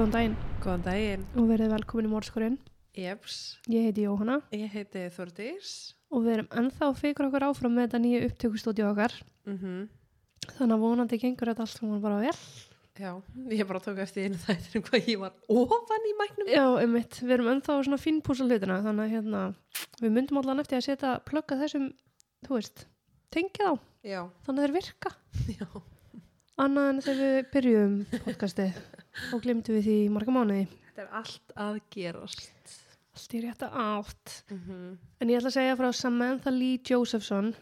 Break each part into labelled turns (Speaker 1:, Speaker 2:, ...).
Speaker 1: Góðan daginn
Speaker 2: Góðan daginn.
Speaker 1: og verið velkomin í Mórskurinn.
Speaker 2: Jeps,
Speaker 1: Ég heiti Jóhanna
Speaker 2: ég heiti Þordís.
Speaker 1: og við erum ennþá fikra okkur áfram með þetta nýju upptökustúdíu okkar.
Speaker 2: Mm
Speaker 1: Þannig að vonandi gengur þetta allt saman bara vel.
Speaker 2: Já, ég bara tók eftir einu þættir um hvað ég var ofan í mæknum.
Speaker 1: Já, einmitt, við erum ennþá svona fínpúsa hlutina þannig að hérna, við myndum allan eftir að setja plugga þessum, þú veist, tengið á,
Speaker 2: Já,
Speaker 1: þannig að þeir virka.
Speaker 2: já.
Speaker 1: Annað en þegar við byrjum podcastið og glemtum við því marga mánuði.
Speaker 2: Þetta er allt að gerast.
Speaker 1: Allt í rétta átt.
Speaker 2: Mm
Speaker 1: En ég ætla að segja frá Samantha Lee Josephson.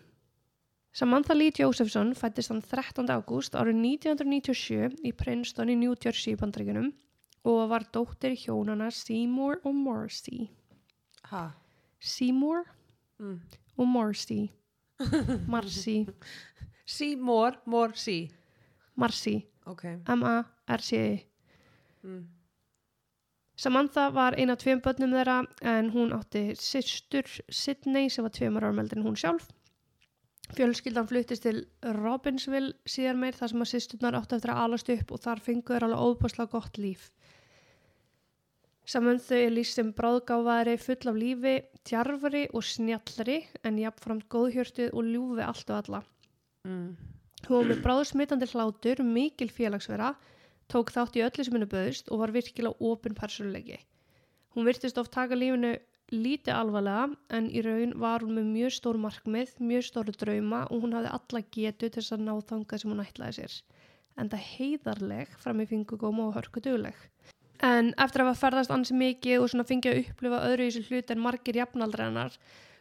Speaker 1: Samantha Lee Josephson fættist hann 13. ágúst árið 1997 í Princeton í New Jersey í bandaríkunum og var dóttir hjónana Seymour og Morrissey.
Speaker 2: Ha?
Speaker 1: Seymour
Speaker 2: Mm.
Speaker 1: og Morrissey. Marcy.
Speaker 2: Mór, sí.
Speaker 1: Marcy.
Speaker 2: Ok. Mm.
Speaker 1: Samantha var eina af tveim börnum þeirra en hún átti systur Sydney sem var tveimur árum eldri en hún sjálf. Fjölskyldan fluttist til Robbinsville síðar meir þar sem að systurnar áttu eftir að alast upp og þar fengu þeir alveg óbúslega gott líf. Saman þau er lýst sem bráðgáfaðri full af lífi, tjarfari og snjallari en jafnframt góðhjörtuð og ljúfi allt og alla.
Speaker 2: Mm.
Speaker 1: Hún var með bráðsmitandi hlátur, mikil félagsvera, tók þátt í öllu sem henni bauðst og var virkilega opin persónuleiki. Hún virtist oft taka lífinu lítið alvarlega en í raun var hún með mjög stór markmið, mjög stóru drauma og hún hafði alla getu til þess að ná þangað sem hún ætlaði sér. En það heiðarleg fram í fingugóma og hörku dugleg. En eftir að hafa ferðast ansi mikið og fengið að upplifa öðru í þessu hlut en margir jafnaldri hennar,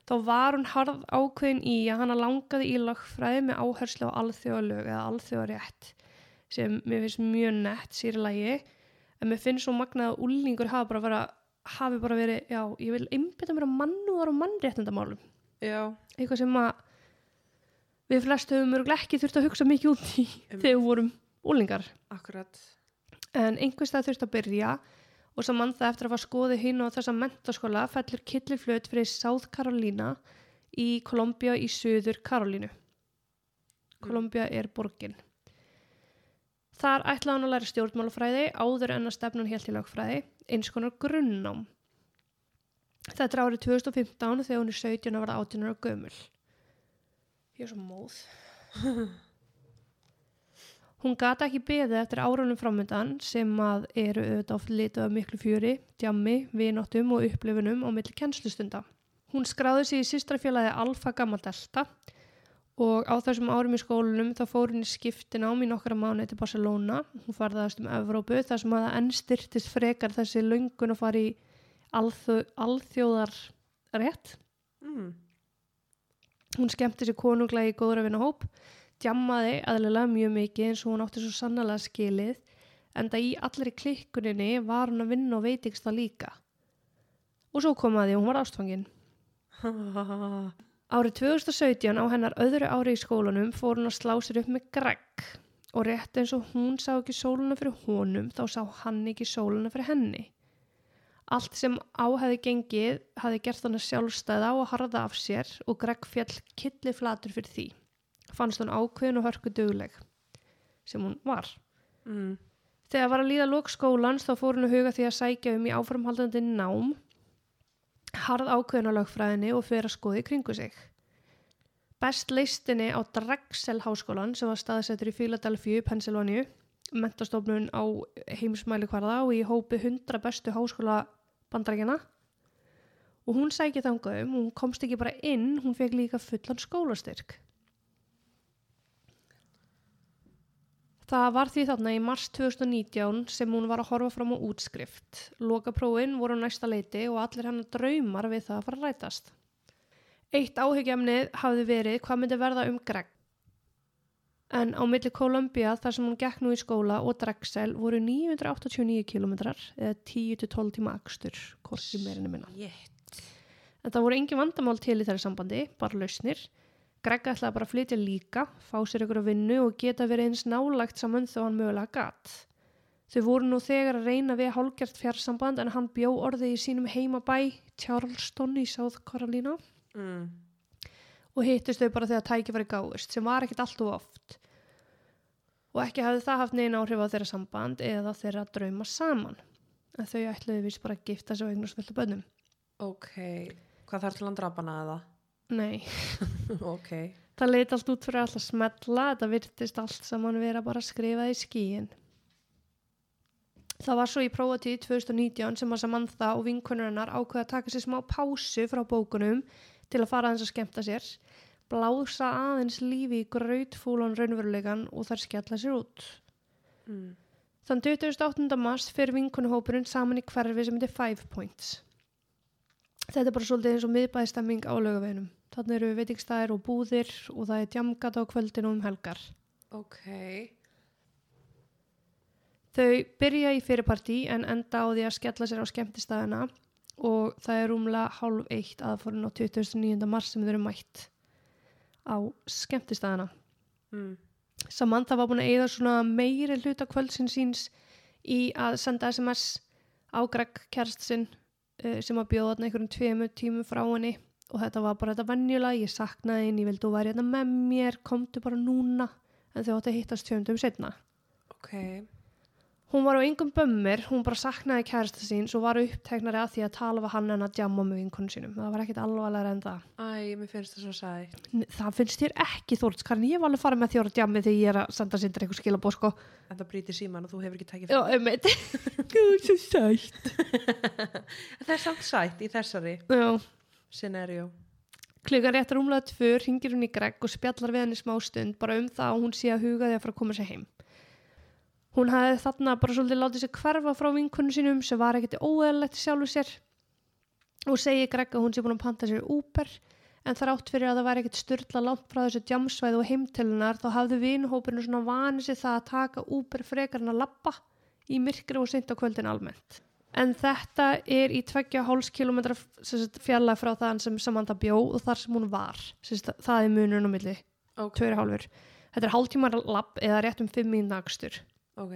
Speaker 1: þá var hún harð ákveðin í að hana langaði í lagfræði með áherslu á alþjóðalög eða alþjóðarétt sem mér finnst mjög nett sér í lagi en mér finnst svo magnað að úlningur hafi bara, vera, hafi bara verið, já, ég vil einbytta mér að mannúðar og mannréttindamálum
Speaker 2: Já.
Speaker 1: eitthvað sem að við flest höfum örgulega ekki þurft að hugsa mikið út í
Speaker 2: Einmitt.
Speaker 1: þegar við vorum úlingar
Speaker 2: Akkurat.
Speaker 1: en einhvers það þurft að byrja og saman það eftir að hafa skoðið hinn á þessa mentaskóla fellur killiflöt fyrir South Carolina í Columbia í Suður Karolínu. Columbia er borgin. Þar ætlaði hann að læra stjórnmálafræði áður en að stefnun helt í lagfræði, eins konar grunnnám. Þetta er árið 2015 þegar hún er 17 að verða 18 ára gömul. Ég er svo móð. Hún gata ekki beðið eftir árunum framöndan sem að eru auðvitað oft litið af miklu fjöri, djammi, vinóttum og upplifunum á milli kennslustunda. Hún skráði sig í sýstrafélagi Alfa Gamma Delta og á þessum árum í skólunum þá fór í skiptin ám í nokkra mánu til Barcelona. Hún farðast um Evrópu þar sem að það enn styrtist frekar þessi löngun að fara í alþjó, alþjóðar rétt.
Speaker 2: Mm.
Speaker 1: Hún skemmti sér konunglega í góðra vinna hóp, djammaði aðlilega mjög mikið eins og hún átti svo sannlega skilið, en það í allri klikkuninni var hún að vinna og veitingst það líka. Og svo kom að því, hún var ástfangin. Árið 2017 á hennar öðru ári í skólanum fór hún að slá sér upp með Greg og rétt eins og hún sá ekki sóluna fyrir honum þá sá hann ekki sóluna fyrir henni. Allt sem á hefði gengið hefði gert hann að sjálfstæða og harða af sér og Greg fjall killi flatur fyrir því. Fannst hún ákveðin og hörku dugleg sem hún var.
Speaker 2: Mm.
Speaker 1: Þegar var að líða lók skólans þá fór hún að huga því að sækja um í áframhaldandi nám, harð ákveðin á lögfræðinni og fyrir að skoði kringu sig. Best leistinni á Drexel háskólan sem var staðsettur í Philadelphia, Pennsylvania, mentastofnun á heimsmæli hvarða og í hópi 100 bestu háskóla bandarækjana. Og hún sækja þangað um, hún komst ekki bara inn, hún fekk líka fullan skólastyrk. Það var því þarna í mars 2019 sem hún var að horfa fram á útskrift. Lokaprófin voru næsta leiti og allir hennar draumar við það að fara að rætast. Eitt áhyggjamnið hafði verið hvað myndi verða um Greg. En á milli Columbia þar sem hún gekk nú í skóla og Drexel voru 989 km eða 10-12 tíma akstur, korsi meirinni minna.
Speaker 2: Jétt.
Speaker 1: En það voru engin vandamál til í þeirra sambandi, bara lausnir. Greg ætlaði bara að flytja líka, fá sér ykkur að vinnu og geta verið eins nálagt saman þó hann mögulega gatt. Þau voru nú þegar að reyna við hálgjart fjarsamband en hann bjó orðið í sínum heimabæ Charleston í South Carolina
Speaker 2: Mm.
Speaker 1: og hittist þau bara þegar tækifæri gáðust sem var ekkit allt og oft. og ekki hafði það haft neina áhrif á þeirra samband eða þeirra drauma saman en þau ætluðu vist bara að gifta sig fullt af bönnum
Speaker 2: Ok, hvað þarf til hann drapana eða?
Speaker 1: Nei,
Speaker 2: ok,
Speaker 1: það leit allt út fyrir alltaf smetla þetta virtist allt saman vera bara skrifað í skíin það var svo í prófatíð 2019 sem að Samantha og vinkonur hennar ákveða að taka sér smá pásu frá bókunum til að fara aðeins að skemmta sér blása aðeins lífi í grautfúlan raunverulegan og þær skella sér út
Speaker 2: mm.
Speaker 1: Þann 28. mars fyrir vinkonuhópurinn saman í hverfi sem heitir Five Points. Þetta er bara svolítið eins og miðbæðistemming á lögaveginum. Þannig eru veitingstæðir og búðir og það er djamgat á kvöldinu um helgar.
Speaker 2: ok,
Speaker 1: Þau byrja í fyrirparti en enda á því að skella sér á skemmtistæðina og það er rúmlega hálf eitt aðfórin á 29. mars sem þau eru mætt á skemmtistæðina.
Speaker 2: mm.
Speaker 1: Samantha var búin að eigða svona meiri hluta kvöldsinn síns í að senda SMS á Greg kærst sinn uh, sem að bjóða þarna einhverjum tveimur tímum frá henni og þetta var bara þetta venjulega, ég saknaði henni, ég vildi þú væri hérna með mér, komdu bara núna en þau átti að hittast tjöndum setna.
Speaker 2: ok,
Speaker 1: Hún var á yngum bömmir, hún bara saknaði kærasta sín svo var uppteknari að því að tala við hann en að djamma með vinkonu sínum. Það var ekkit alvarlega en það.
Speaker 2: æ, mér finnst það svo sæ.
Speaker 1: N- Það finnst þér ekki þórts, Karin, ég var alveg farið með þjóra djammi þegar ég er að senda sindur eitthvað skilabóð sko.
Speaker 2: En það brýtir síman og þú hefur ekki tækið
Speaker 1: Já, einmitt. Gúð, svo sætt.
Speaker 2: Það er samt sætt í þessari
Speaker 1: Já,
Speaker 2: scenario.
Speaker 1: klukkan rétt rúmlega tvö ringir hún í Greg og spjallar við henni smá stund bara um það að hún sé að huga því að fara að koma sér heim. Hún hafði þarna bara svolítið látið sér hverfa frá vinkunum sínum sem var ekkert óeðalegt sjálfu sér og segi Greg að hún sé búin að panta sér Uber en þrátt fyrir að það var ekkert styrla langt frá þessu djamsvæði og heimtölunar þá hafði vinuhópinu svona vanið sér það að taka Uber frekar en að lappa í myrkri og seint á kvöldin almennt. En þetta er í 2,5 km fjallag frá það sem Samantha bjó og þar sem hún var. Sest, það er munurinn á milli,
Speaker 2: Ok,
Speaker 1: 2,5. Þetta er hálftímar lapp eða rétt um 5 mínúna akstur.
Speaker 2: ok,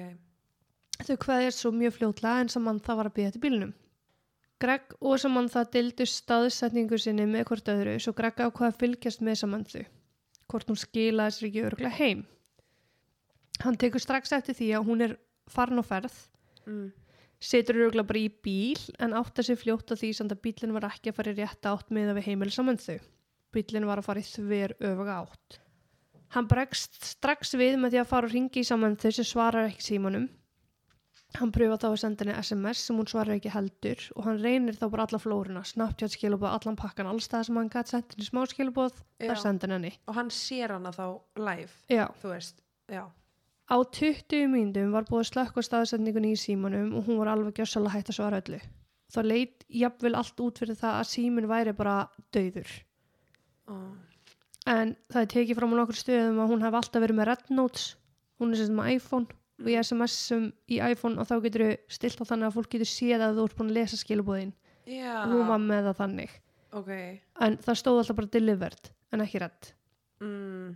Speaker 1: Þau kveðist svo mjög fljótlega en Samantha var að býja til bílnum. Greg og Samantha dildu staðsetningu sinni með hvort öðru svo Greg ákvaða að fylgjast með Samantha hvort hún skilaði sér ekki örglega heim. Hann tekur strax eftir því að hún er farin á ferð
Speaker 2: mm.
Speaker 1: Setur örglega bara í bíl en átta sér fljótt að því samt að bílinn var ekki að fara í rétt átt með að við heimil saman þau. Bílinn var að fara í þver öfuga átt. Hann bregst strax við með því að fara og ringi í saman þau sem svarar ekki símanum. Hann pröfa þá að senda henni SMS sem hún svarar ekki heldur og hann reynir þá bara alla flóruna, Snapchat skilabóð, allan pakkan, alls það sem hann gæti sendt henni smá skilabóð,
Speaker 2: Já.
Speaker 1: þar senda henni.
Speaker 2: Og hann sér hana þá live,
Speaker 1: Já.
Speaker 2: þú veist, já.
Speaker 1: Á 20 mínútum var búið að slökka staðsetningunni í símanum og hún var alveg gjössalega hægt að svara öllu. Það leit jafnvel allt út fyrir það að símin væri bara döður.
Speaker 2: Oh.
Speaker 1: En það er tekið fram á nokkur stöðum að hún hef alltaf verið með Red Notes. Hún er sem með iPhone og í SMS-um í iPhone og þá getur þau stilt á þannig að fólk getur séð að þú ert búin að lesa skilabóðin.
Speaker 2: Já,
Speaker 1: Og hún var með það þannig.
Speaker 2: ok.
Speaker 1: En það stóð alltaf bara delivered en ekki Red.
Speaker 2: Mm.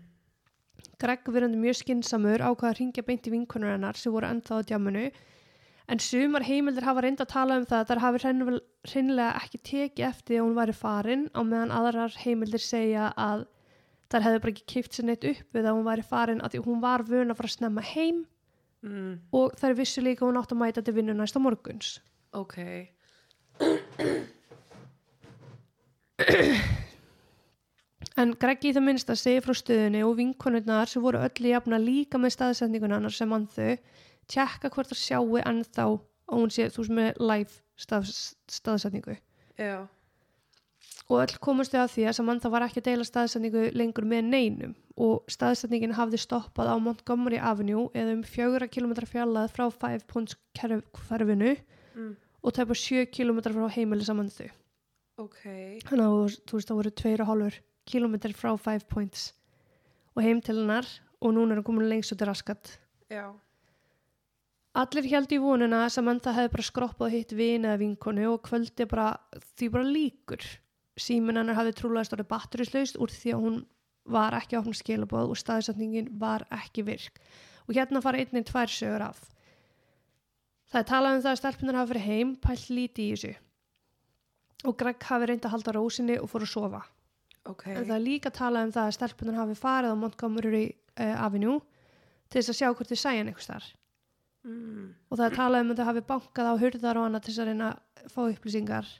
Speaker 1: Greg verandi mjög skinsamur ákvaða að ringja beint í vinkonur hennar sem voru ennþá á djamminu en sumar heimildir hafa reynd að tala um það að þær hafi hreinlega ekki tekið eftir að hún væri farin á meðan aðrar heimildir segja að þær hefði bara ekki keift sér neitt upp við að hún væri farin að því hún var vön að fara að snemma heim
Speaker 2: Mm.
Speaker 1: og þær vissu líka hún átt að mæta til vinnu næsta morguns.
Speaker 2: Ok,
Speaker 1: En Greg í það minnst að segja frá stöðunni og vinkonurnar sem voru öllu jafna líka með staðsetningun hennar sem hann þau tjekka hvort það sjáu ennþá og hún sé þú veist með live stað, staðsetningu
Speaker 2: já.
Speaker 1: og öll komast þau að því að Samantha var ekki að deila staðsetningu lengur með neinum og staðsetningin hafði stoppað á Montgomery Avenue eða um fjögra kilometra fjallað frá Five Points hverfinu
Speaker 2: Mm.
Speaker 1: og tæpa sjö kilometra frá heimili saman þau
Speaker 2: Ok,
Speaker 1: þannig að þú- veist það voru tveir og hálfur kilometr frá Five Points og heim til hennar og núna er hann komin lengst út í raskat.
Speaker 2: Já.
Speaker 1: allir held í vonuna að Samantha hefði bara skroppað hitt vin eða vinkonu og kvöldi bara því bara líkur. Símin hennar hafði trúlega stórið batterislaust úr því að hún var ekki að opna skilabóð og staðsetningin var ekki virk. Og hérna fara einnig tvær sögur af. Það er talað um það að stelpunar hafa fyrir heim pælt lítið í þessu. Og Greg hafi reynd að halda rósinni og fór að sofa
Speaker 2: Ok,
Speaker 1: En það er líka talað um það að stelpunar hafi farið á Montgomery uh, Avenue til þess að sjá hvort þau sæjan eitthvað þar
Speaker 2: mm.
Speaker 1: og það er talað um að þau hafi bankað á hurðar og annað til þess að reyna að fá upplýsingar.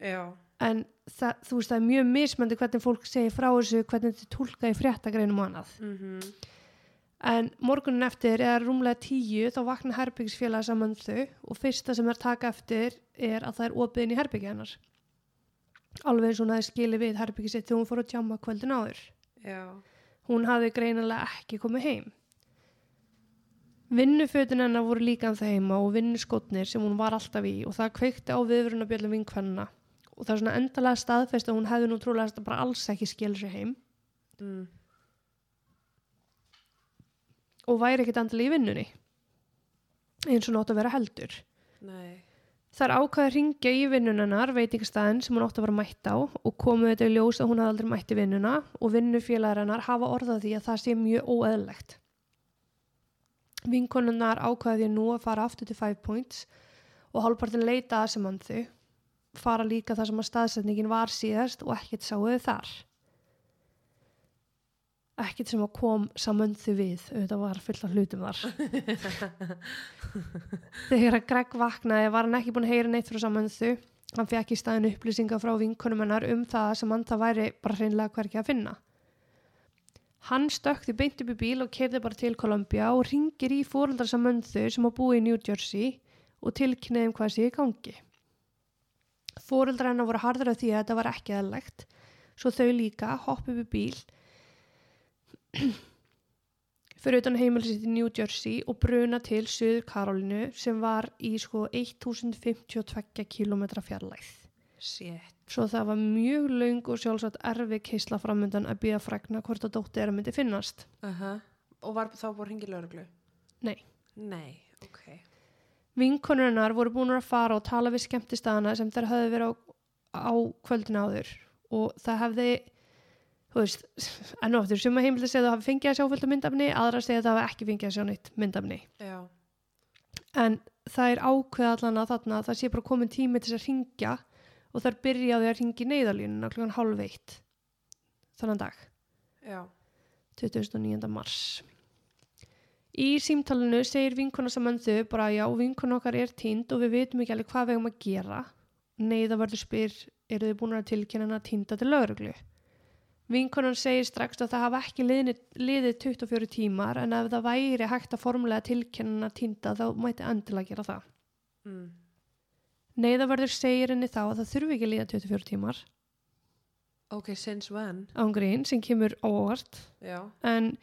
Speaker 2: Já,
Speaker 1: en það, þú veist það er mjög mismöndi hvernig fólk segir frá þessu hvernig er tólkað í fréttagreinum og annað.
Speaker 2: Mhm,
Speaker 1: en morgunin eftir eða rúmlega tíu þá vakna herbyggisfélagi saman þau og fyrsta sem er taka eftir er að það er opið inn í herbyggi hennar alveg eins og hún hefði skilið við herbyggi sitt þegar hún fór að tjama kvöldin áður.
Speaker 2: Já,
Speaker 1: hún hafði greinilega ekki komið heim. Vinnufötin hennar voru líka en það heima og vinnuskotnir sem hún var alltaf í og það kveikti á viðvrunabjöldum vinkvennina og það er svona endalega staðfest að hún hefði nú trúlega bara alls ekki skilur sér heim.
Speaker 2: Mm.
Speaker 1: og væri ekkit andali í vinnunni eins og nátt að vera heldur.
Speaker 2: Nei,
Speaker 1: Það ákveð að ringja í vinnunennar veitingastæðin sem hún átti að vera mætt á og komu þetta í ljós að hún hafði aldrei mætt í vinnuna og vinnufélagar hennar hafa orðað því að það sé mjög óeðlegt. Vinkonunnar ákveði því nú að fara aftur til Five Points og hálfpartin leita að sem hann þau, fara líka þar sem að staðsetningin var síðast og ekkert sáuðu þar. Ekkert sem að kom samönd þau við, auðvitað var fullt af hlutum þar. Þegar að Greg vaknaði var hann ekki búin að heyra neitt frá samöndu. Hann fekk í staðin upplýsingar frá vinkonum hennar um það sem hann það væri bara hreinlega hverki að finna. Hann stökti beint upp í bíl og keirði bara til Columbia og ringir í fóreldrar samöndu sem að búi í New Jersey og tilkynniði um hvað sé í gangi. Fóreldrar hennar voru harður af því að þetta var ekki eðlegt, svo þau líka hoppi upp í bíl fyrir utan heimilisitt í New Jersey og bruna til Suður Karolinu sem var í sko 1052 km fjarlægð.
Speaker 2: shit
Speaker 1: Svo það var mjög laung og sjálfsagt erfi keisla framöndan að býða frækna hvort að dótti er að myndi finnast.
Speaker 2: uh og var þá búin hringi lögreglu
Speaker 1: Nei.
Speaker 2: nei, ok
Speaker 1: Vinkonunnar voru búin að fara og tala við skemmtistæðana sem þær höfðu verið á, á kvöldin áður og það hefði, þú veist, enn og aftur, sem að heimildi segja að það hafi fengið að sjá fullt af myndafni, aðra segja að það hafi ekki fengið að sjá neitt myndafni.
Speaker 2: já,
Speaker 1: En það er ákveð allan að þarna að það sé bara komin tími til þess að ringja og þar byrjaði að ringi neyðalínuna klukkan hálf eitt þannan dag.
Speaker 2: já,
Speaker 1: 29. mars. Í símtalinu segir vinkona samöndu bara já, vinkona okkar er tínd og við veitum ekki alveg hvað við eigum að gera. Neiðaverður spyr, eru þið búin að tilkynna hana tínda til lögreglu? Vinkonan segir strax að það hafa ekki liðni, liðið 24 tímar en ef það væri hægt að formulega tilkynna hana tínda þá mæti endilega gera það.
Speaker 2: mm.
Speaker 1: Neiðaverður segir henni þá að það þurfi ekki að líða 24 tímar
Speaker 2: ok, since when
Speaker 1: ángrín sem kemur óvart
Speaker 2: já,
Speaker 1: en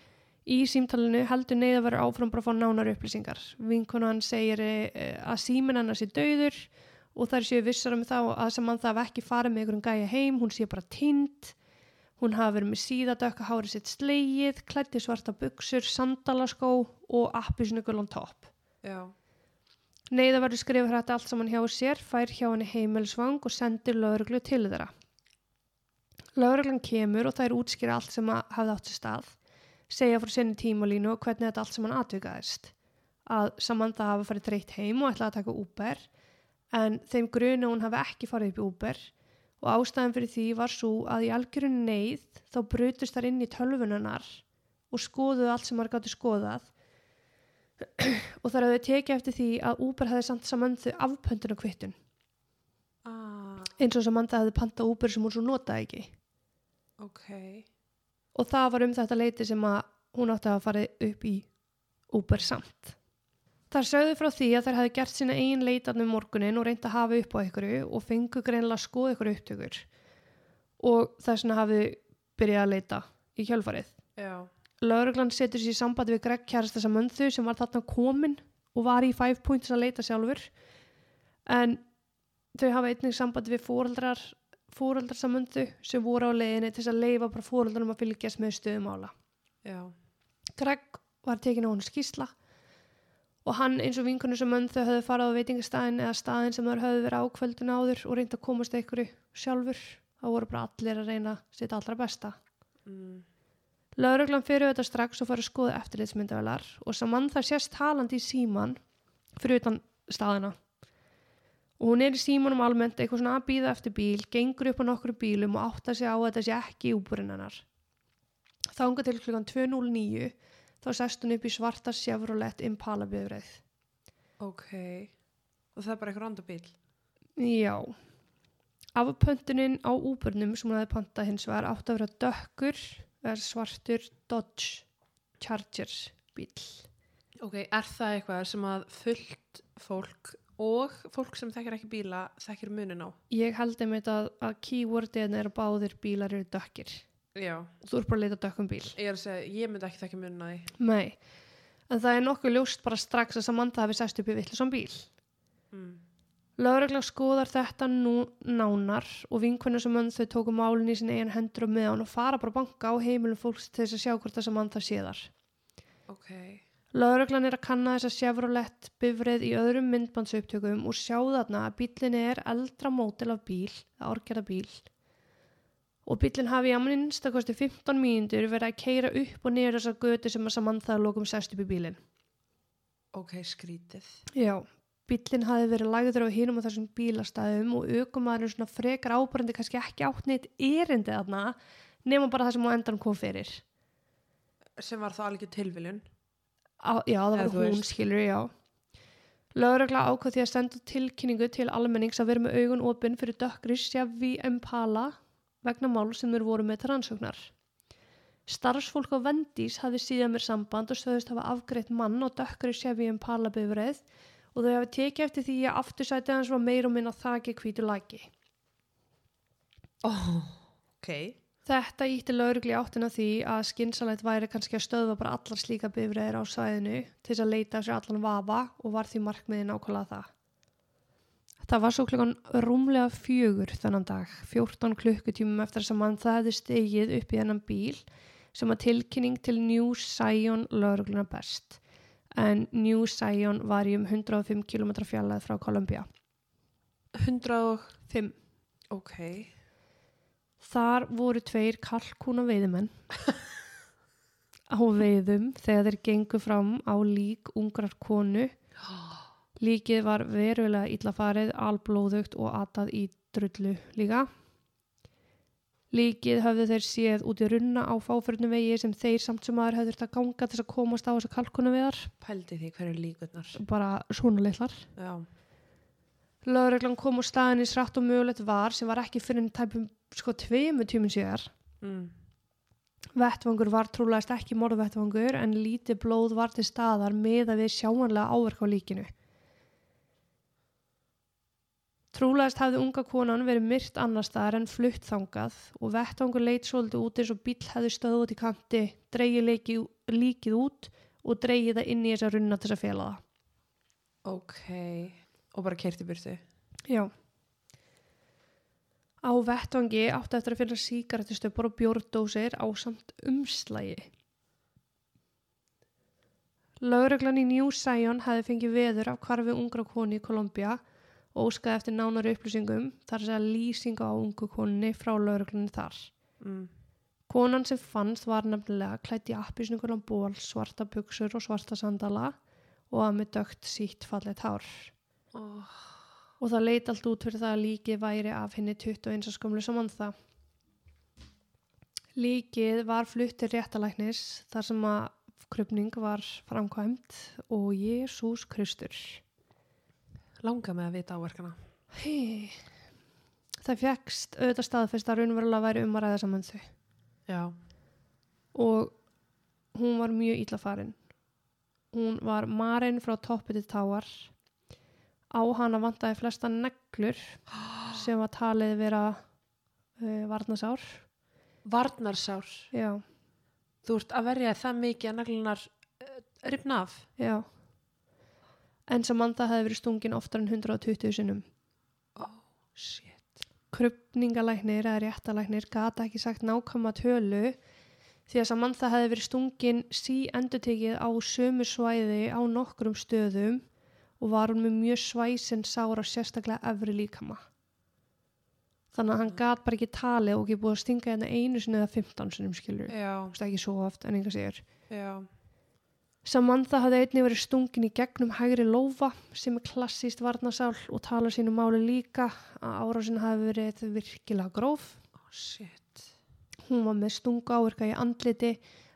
Speaker 1: í símtalinu heldur neyða verið áfram bara að fá nánar upplýsingar. Vinkonan segir eh, að símin hennar sé dauður og þær séu vissar um þá að sem hann það ekki farið með einhverjum gæja heim, hún sé bara tind, hún hafi verið með síðadökka hárið sitt slegið, klætti svarta buksur, sandalaskó og appisnugul on top.
Speaker 2: já,
Speaker 1: Neyða verður skrifur þetta allt saman hjá sér, fær hjá henni heimilsvang og sendir lögreglu til þeirra. Lögreglan kemur og þær útskýra allt sem hafði átt sér stað, segja frá sinni tímalínu og hvernig þetta allt saman atvikaðist. Að Samantha hafi farið dreitt heim og ætlaði að taka Uber, en þeim grunu hún hafi ekki farið upp í Uber og ástæðan fyrir því var svo að í algjörun neyð þá brutust þar inn í tölvunarnar og skoðuðu allt sem maður gátti skoðað. Og þar hafði tekið eftir því að Uber hefði samt Samantha afpöndun á kvittun.
Speaker 2: Ah,
Speaker 1: eins og Samantha hefði pantað Uber sem hún svo notaði ekki.
Speaker 2: Ok.
Speaker 1: Og það var um þetta leiti sem að hún átti að fara upp í Uber samt. Þar sögðu frá því að þær hefði gert sína eigin leitarnum morgunin og reyndi að hafa upp á einhverju og fengu greinlega að skoða einhverju upptökur og þess vegna hafi byrjað að leita í kjölfarið.
Speaker 2: já,
Speaker 1: Lauruglan setur sér í sambandi við Greg kjærasta Samönthu sem var þarna komin og var í five points að leita sjálfur en þau hafa einnig sambandi við fóreldrar Samönthu sem voru á leiðinni til þess að leifa bara fóreldrarnum að fylgjast með stöðumála.
Speaker 2: já,
Speaker 1: Greg var tekin á hann skísla og hann eins og vinkunum sem önn þau höfðu farið á veitingastæðin eða staðin sem þau höfðu verið á kvöldin áður og reyndi að komast einhverju sjálfur þá voru bara allir að reyna sitt allra besta.
Speaker 2: mm,
Speaker 1: Lauruglan fyrir þetta strax og farið að skoða eftirlitsmyndavelar og saman það sést talandi í síman fyrir utan staðina og hún er í símanum almennt eitthvað svona að býða eftir bíl, gengur upp á nokkru bílum og átta sig á að þetta sé ekki í úbúrin hennar. Þanga til klukkan 2.09 þá sest hún upp í svarta Chevrolet Impala bifreið.
Speaker 2: Ok. Og það er bara eitthvað randa bíl.
Speaker 1: Já. Af pöntunin á úburnum sem hún hefði pantað hins vegar átt að vera dökkur eða svartur Dodge Charger bíl.
Speaker 2: Ok, er það eitthvað sem að fullt fólk og fólk sem þekkir ekki bíla þekkir munin á?
Speaker 1: Ég held einmitt að, að keywordin er að báðir bílar eru dökkir.
Speaker 2: Já.
Speaker 1: Þú ert bara að leita að dökkum bíl.
Speaker 2: Ég er að segja, ég myndi ekki þekkja munin á því.
Speaker 1: Nei. En það er nokkuð ljóst bara strax að Samantha hafi sest upp í vittlisam bíl.
Speaker 2: Mm.
Speaker 1: Lögregla skoðar þetta nú nánar og vinkvenna sem önn þau tóku málinn í sinni eigin hendur og með hann og fara bara banka á heimilum fólks til þess að sjá hvort það sem hann það sé þar.
Speaker 2: Ok.
Speaker 1: Lögreglan er að kanna þess að Chevrolet bifrið í öðrum myndbandsupptökum og sjá þarna að bílinn er eldra mótil af bíl, árgerða bíl og bílinn hafi að minnstakosti 15 mínútur verið að keira upp og niður þessar götu sem að Samantha lokum sest upp í bílinn.
Speaker 2: Ok, skrítið.
Speaker 1: Já, bílinn hafi verið lagður á hinum á þessum bílastæðum og aukumæðurinn svona frekar ábærandi kannski ekki átt neitt erindi þarna nema bara það sem á endan kom fyrir.
Speaker 2: Sem var það alveg tilviljun.
Speaker 1: Á, já, það var hún
Speaker 2: veist.
Speaker 1: skilur, já. Lögregla ákvað því að senda tilkynningu til almennings að vera með augun opinn fyrir dökkri Chevy Impala vegna mál sem þeir voru með til rannsóknar. Starfsfólk á Vendís hafði síðan mér samband og sögðust hafa afgreitt mann á dökkri Chevy Impala bifreið og þau hafi tekið eftir því að aftursætið hans var meir og minna þaki hvítu lagi.
Speaker 2: Oh, ok.
Speaker 1: Þetta ítti laurugli áttina því að skynsalegt væri kannski að stöðva bara allar slíka bifræðir á sæðinu til þess að leita sér allan vafa og var því markmiði nákvæmlega það. Það var svo klukkan rúmlega fjögur þennan dag, 14 klukkutímum eftir þess að mann það hefði stegið upp í þennan bíl sem að tilkynning til New Sion laurugluna best. En New Sion var í um 105 km fjallæð frá Columbia.
Speaker 2: 100 og...
Speaker 1: 5.
Speaker 2: Ok.
Speaker 1: Þar voru tveir kalkúna veiðumenn á veiðum þegar þeir gengu fram á lík ungrar konu. Líkið var verulega illa farið, alblóðugt og atað í drullu líka. Líkið höfðu þeir séð út í runna á fáförnum vegi sem þeir samt sem aður höfðu þurft að ganga til þess að komast á þessa kalkúna veiðar.
Speaker 2: Pældi því hverju líkurnar.
Speaker 1: Bara svona litlar.
Speaker 2: Já.
Speaker 1: Lögreglan kom á staðin í srætt og mögulegt var sem var ekki fyrir tæpum sko tveimu tímum síðar.
Speaker 2: Mm.
Speaker 1: Vettvangur var trúlegast ekki morðvettvangur en lítið blóð var til staðar með að við sjáanlega áverk á líkinu. Trúlegast hafði unga konan verið myrt annar staðar en flutt þangað og vettvangur leit svolítið út eins og bíl hefði stöð út í kanti, leikið, líkið út og dreigið það inn í þessa runna til þess að fela það.
Speaker 2: Ok. Og bara keirti burtu.
Speaker 1: Já. Á vettvangi átti eftir að finna síkaretustöpar og bjórdósir á samt umslægi. Lögreglan í New Sion hefði fengið veður af hvarfi ungra koni í Kolumbía og óskaði eftir nánari upplýsingum þar sem að lýsinga á ungu konni frá lögreglunni þar.
Speaker 2: Mm.
Speaker 1: Konan sem fannst var nefnilega klætt í appisningunan ból, svarta buksur og svarta sandala og að með dögt sítt fallet hár.
Speaker 2: Oh.
Speaker 1: og það leit allt út fyrir það að líkið væri af henni 21 skamlu saman það. Líkið var flutt til réttalæknis þar sem að krupning var framkvæmt og Jésús Kristur.
Speaker 2: Langa með að vita áverkana.
Speaker 1: Hey. Það fegst auðvitað staðfest að raunverulega væri um að ræða saman þau
Speaker 2: Já.
Speaker 1: og hún var mjög illa farin. Hún var marinn frá toppi til táar. Á hana vantaði flesta neglur sem var talið vera uh, varnasár.
Speaker 2: Varnarsár.
Speaker 1: Já,
Speaker 2: Þú ert að verja það mikið að naglunar uh, ripna af.
Speaker 1: já. En Samantha hefði verið stungin oftar en 120 sinnum.
Speaker 2: Oh, shit.
Speaker 1: Krupningalæknir eða réttalæknir gata ekki sagt nákvæma tölu því að Samantha hefði verið stungin sí endutekið á sömu svæði á nokkrum stöðum og var hún með mjög svæsin sára sérstaklega efri líkama. Þannig að hann gat bara ekki talið og ekki búið að stinga hérna einu sinni eða 15 sinnum skilur.
Speaker 2: Já,
Speaker 1: Það er ekki svo oft en einhver sér.
Speaker 2: já.
Speaker 1: Samantha hafði einnig verið stungin í gegnum hægri lófa sem er klassíst varnasál og talar sínu máli líka að árásin hafi verið virkilega gróf.
Speaker 2: Oh, shit.
Speaker 1: Hún var með stunga áverka í andliti,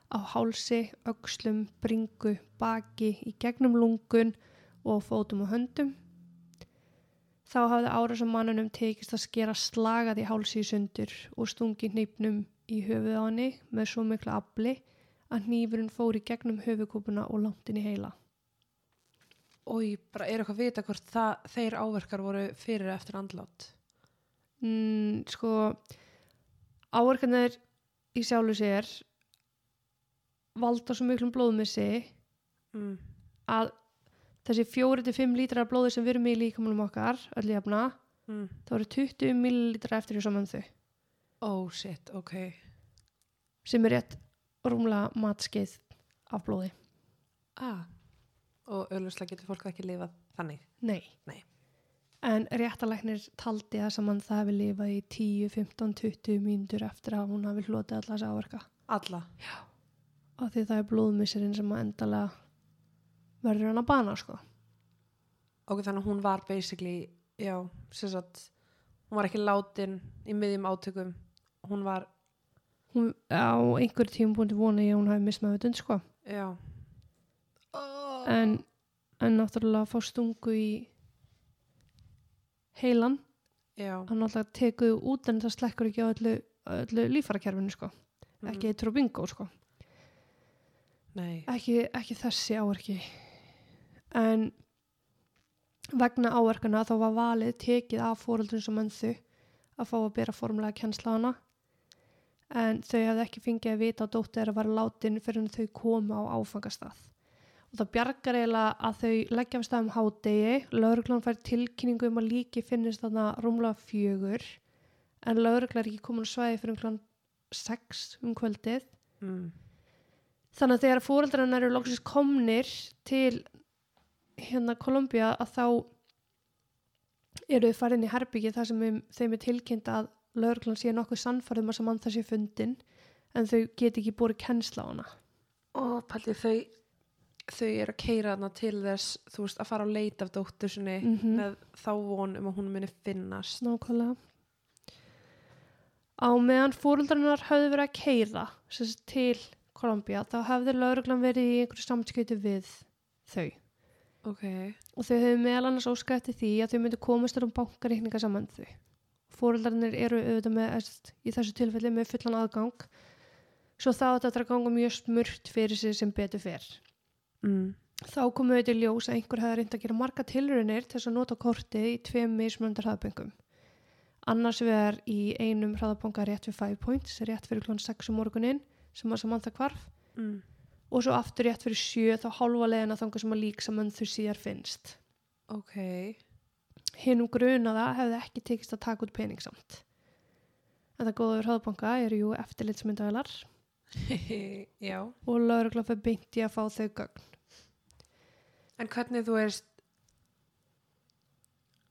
Speaker 1: á hálsi, öxlum, bringu, baki, í gegnum lungun og fótum og höndum. Þá hafði árásum mannunum tekist að skera slagað í hálsi í sundur og stungi hneipnum í höfuð á henni með svo miklu afli að hnífurinn fór í gegnum höfukúpuna og langt inn í heila.
Speaker 2: og ég bara er eitthvað að vita hvort það, þeir áverkar voru fyrir eftir andlát
Speaker 1: Mm, sko, áverkanir í sjálfu sér valda svo miklum blóðmissi
Speaker 2: mm.
Speaker 1: að þessi 4-5 lítrar blóði sem við erum í líkamannum okkar, öll jafna,
Speaker 2: Mm.
Speaker 1: þá eru 20 millilitra eftir því saman þau,
Speaker 2: oh shit, ok
Speaker 1: sem er rétt rúmlega matskeið af blóði.
Speaker 2: ah. og auðvitað getur fólk ekki lifað þannig
Speaker 1: Nei.
Speaker 2: Nei.
Speaker 1: En réttalæknir taldi að saman það hefði lifað í 10, 15, 20 mínútur eftir að hún hafi hlotið allar þessi áverka.
Speaker 2: alla
Speaker 1: Af því það er blóðmissirinn sem að endalega verður hann að bana, sko.
Speaker 2: ok, þannig að hún var basically já, sem sagt hún var ekki látin í miðjum átökum hún var,
Speaker 1: Hún, á einhver tímpúndi vona ég að hún hafi mismæðutund, sko.
Speaker 2: já oh.
Speaker 1: En, en náttúrulega að fá stungu í heilan,
Speaker 2: já,
Speaker 1: hann náttúrulega tekuðu út en það slekkur ekki á öllu, öllu lífarakerfinu, sko.
Speaker 2: mm.
Speaker 1: Ekki eitt og bingo, sko.
Speaker 2: nei,
Speaker 1: ekki, ekki þessi áverki en vegna áverkana þá var valið tekið af fóreldrum sem ennþu að fá að bera formulega kennsla á hana en þau hefði ekki fengið að vita að dóttir þeirra var látin fyrir en þau komu á áfangastað og það bjargar eiginlega að þau leggja af stað um hádegi lauruglan fær tilkynningu um að líki finnist þarna rúmlega fjögur en lauruglan er ekki komin svæði fyrir um 6 um kvöldið
Speaker 2: mm.
Speaker 1: Þannig að þegar fóreldrarna eru loksins komnir til hérna Kolumbía að þá eru þau farin í herbyggi þar sem þeim er tilkynnt að lauruglan sé nokkuð sannfærðum að saman það sé fundin en þau get ekki búið kennsla á hana.
Speaker 2: og pælti þau þau eru að keira hana til þess þú veist, að fara á leit af dóttur sinni
Speaker 1: Mhm.
Speaker 2: með þá von um að hún muni finnast
Speaker 1: Nákvæmlega. Á meðan fóreldrarnar höfðu verið að keira sagt, til Kolumbía þá hefði lauruglan verið í einhverju samskipti við þau.
Speaker 2: ok,
Speaker 1: og þau hefðu meðal annars óskað eftir því að þau myndu komast um bankareikninga saman þau. Fóreldarnir eru auðvitað með, eðst, í þessu tilfelli með fullan aðgang svo þá þetta að ganga mjög smurt fyrir sig sem betur fer.
Speaker 2: mm.
Speaker 1: Þá komu auðvitað í ljós að einhver hefði reynd að gera marga tilraunir til þess að nota kortið í tveim mismunandi hraðböngum. Annars vegar í einum hraðbanga rétt við 5 points, rétt fyrir klón 6 um morgunin sem að saman það kvarf
Speaker 2: Mm.
Speaker 1: og svo aftur rétt fyrir 7 þá hálfa leiðina þangar sem að lík saman þau síðar finnst.
Speaker 2: ok
Speaker 1: Hinnum grunaða hefði ekki tekist að taka út pening samt. En það góða yfir hraðbanka eru jú eftirlitsmyndaðilar
Speaker 2: já,
Speaker 1: og laurugla fyrir beinti að fá þau gögn.
Speaker 2: en hvernig þú veist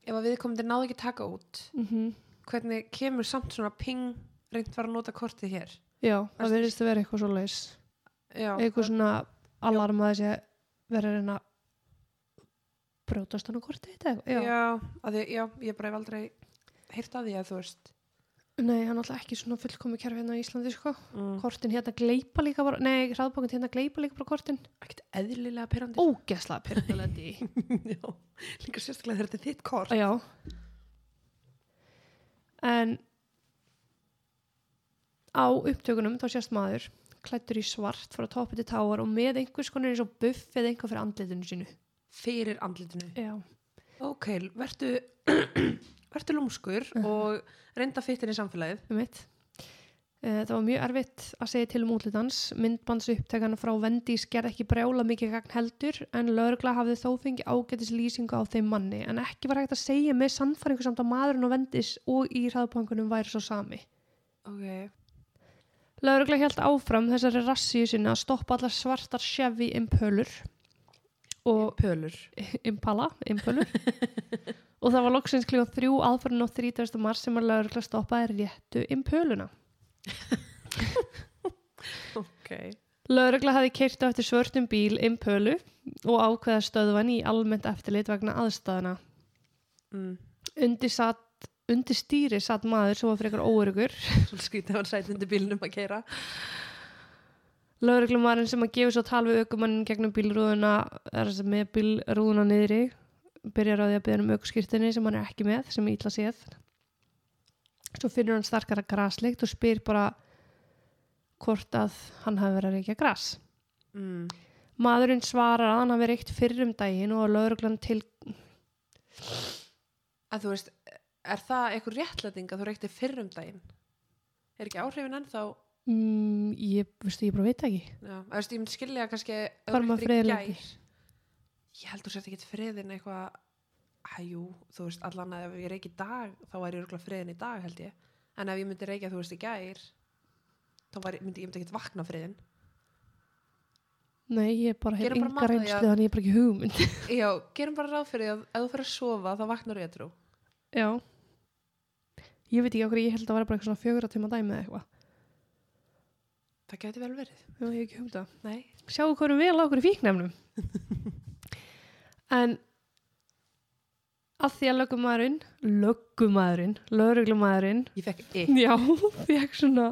Speaker 2: ef að viðkomandi náðu ekki taka út
Speaker 1: Mm
Speaker 2: hvernig kemur samt svona ping reynd var að nota kortið hér
Speaker 1: Já, það verðist að vera eitthvað svo leis.
Speaker 2: já,
Speaker 1: Eitthvað svona alarm að þessi vera að reyna að brjótast hann á eitthvað.
Speaker 2: já,
Speaker 1: Já.
Speaker 2: því, já, ég bara hef aldrei heyrt að því að þú veist
Speaker 1: Nei, hann er alltaf ekki svona fullkomi kerfi hérna á Íslandi, sko.
Speaker 2: mm.
Speaker 1: Kortin hérna gleipa líka bara, nei, hraðbankin hérna gleipa líka bara kortin.
Speaker 2: ekkert eðlilega pyrrandi
Speaker 1: Ógesla pyrrandalendi.
Speaker 2: já, líka sérstaklega þegar þetta er þitt kort
Speaker 1: Já. En á upptökunum þá sést maður klættur í svart frá toppi til táar og með einhvers konar eins og buff eða einhver fyrir andlitinu sínu.
Speaker 2: Fyrir andlitinu
Speaker 1: Já.
Speaker 2: ok, vertu vertu lúmskur og reynda fittin í samfélagið
Speaker 1: Um mitt. Það var mjög erfitt að segja til um útlitans. Myndbands upptökan frá Vendís gerði ekki brjála mikið gagn heldur en lögregla hafði þó fengið ágætis lýsingu á þeim manni en ekki var hægt að segja með sannfæringu samt að maðurinn og Vendís og í hraðbankunum væri svo sami.
Speaker 2: ok,
Speaker 1: Laurugla held áfram þessari rassíu sinna að stoppa allar svartar Chevy Impölur
Speaker 2: pölur
Speaker 1: Impala, Impölur og það var loksins klíðan þrjú aðfærin á 30. mars sem að laurugla stoppaði réttu Impöluna.
Speaker 2: ok,
Speaker 1: Laurugla hafi keirt á eftir svörtum bíl Impölu og ákveða stöðvan í almennt eftirlit vegna aðstæðana.
Speaker 2: mm.
Speaker 1: Undir, satt, undir stýri satt maður sem var frekar óörugur
Speaker 2: skrítið að hann sæti undir bílnum að keira
Speaker 1: Lögreglumærin sem að gefa svo tal við aukumannin gegnum bílrúðuna er sem með bílrúðuna niðri byrjar á því að byrja um aukuskýrtinni sem hann er ekki með, sem er ítla séð. Svo finnur hann starkara grasleikt og spyr bara hvort að hann hafi verið að reykja gras.
Speaker 2: Mm.
Speaker 1: maðurinn svarar að hann hafi reykt fyrr um daginn og að lögreglan til
Speaker 2: að þú veist, er það eitthvað réttlæting að þú reykti fyrr um daginn? Er ekki áhrifin ennþá
Speaker 1: mm, ég, veistu, ég bara veit ekki.
Speaker 2: Já, að veist, ég myndi skilja kannski
Speaker 1: Hvar maður
Speaker 2: gær. ég held þú sért ekki friðin eitthvað hæjú, þú veist, allan að ef ég reyki í dag þá væri ég örgulega friðin í dag held ég. En ef ég myndi reykja þú veist í gær þá væri, myndi ég myndi ekki vakna friðin
Speaker 1: nei, ég bara hef
Speaker 2: bara
Speaker 1: reynslu
Speaker 2: að-
Speaker 1: þannig ég hef bara ekki hugmynd.
Speaker 2: Já, gerum bara ráð fyrir því að ef þú fyrir að sofa þá vaknar ég trú.
Speaker 1: Já. Ég veit ekki okkur, ég held að vera bara eitthvað svona fjögur að tíma dæmi eða eitthvað
Speaker 2: það geti vel verið.
Speaker 1: Já, ég hef ekki að
Speaker 2: Nei.
Speaker 1: sjáu hvað erum vel á okkur í fíknefnum. En að því að löggumæðurinn löggumæðurinn, lögreglumæðurinn
Speaker 2: ég fekk ykk
Speaker 1: já, fekk svona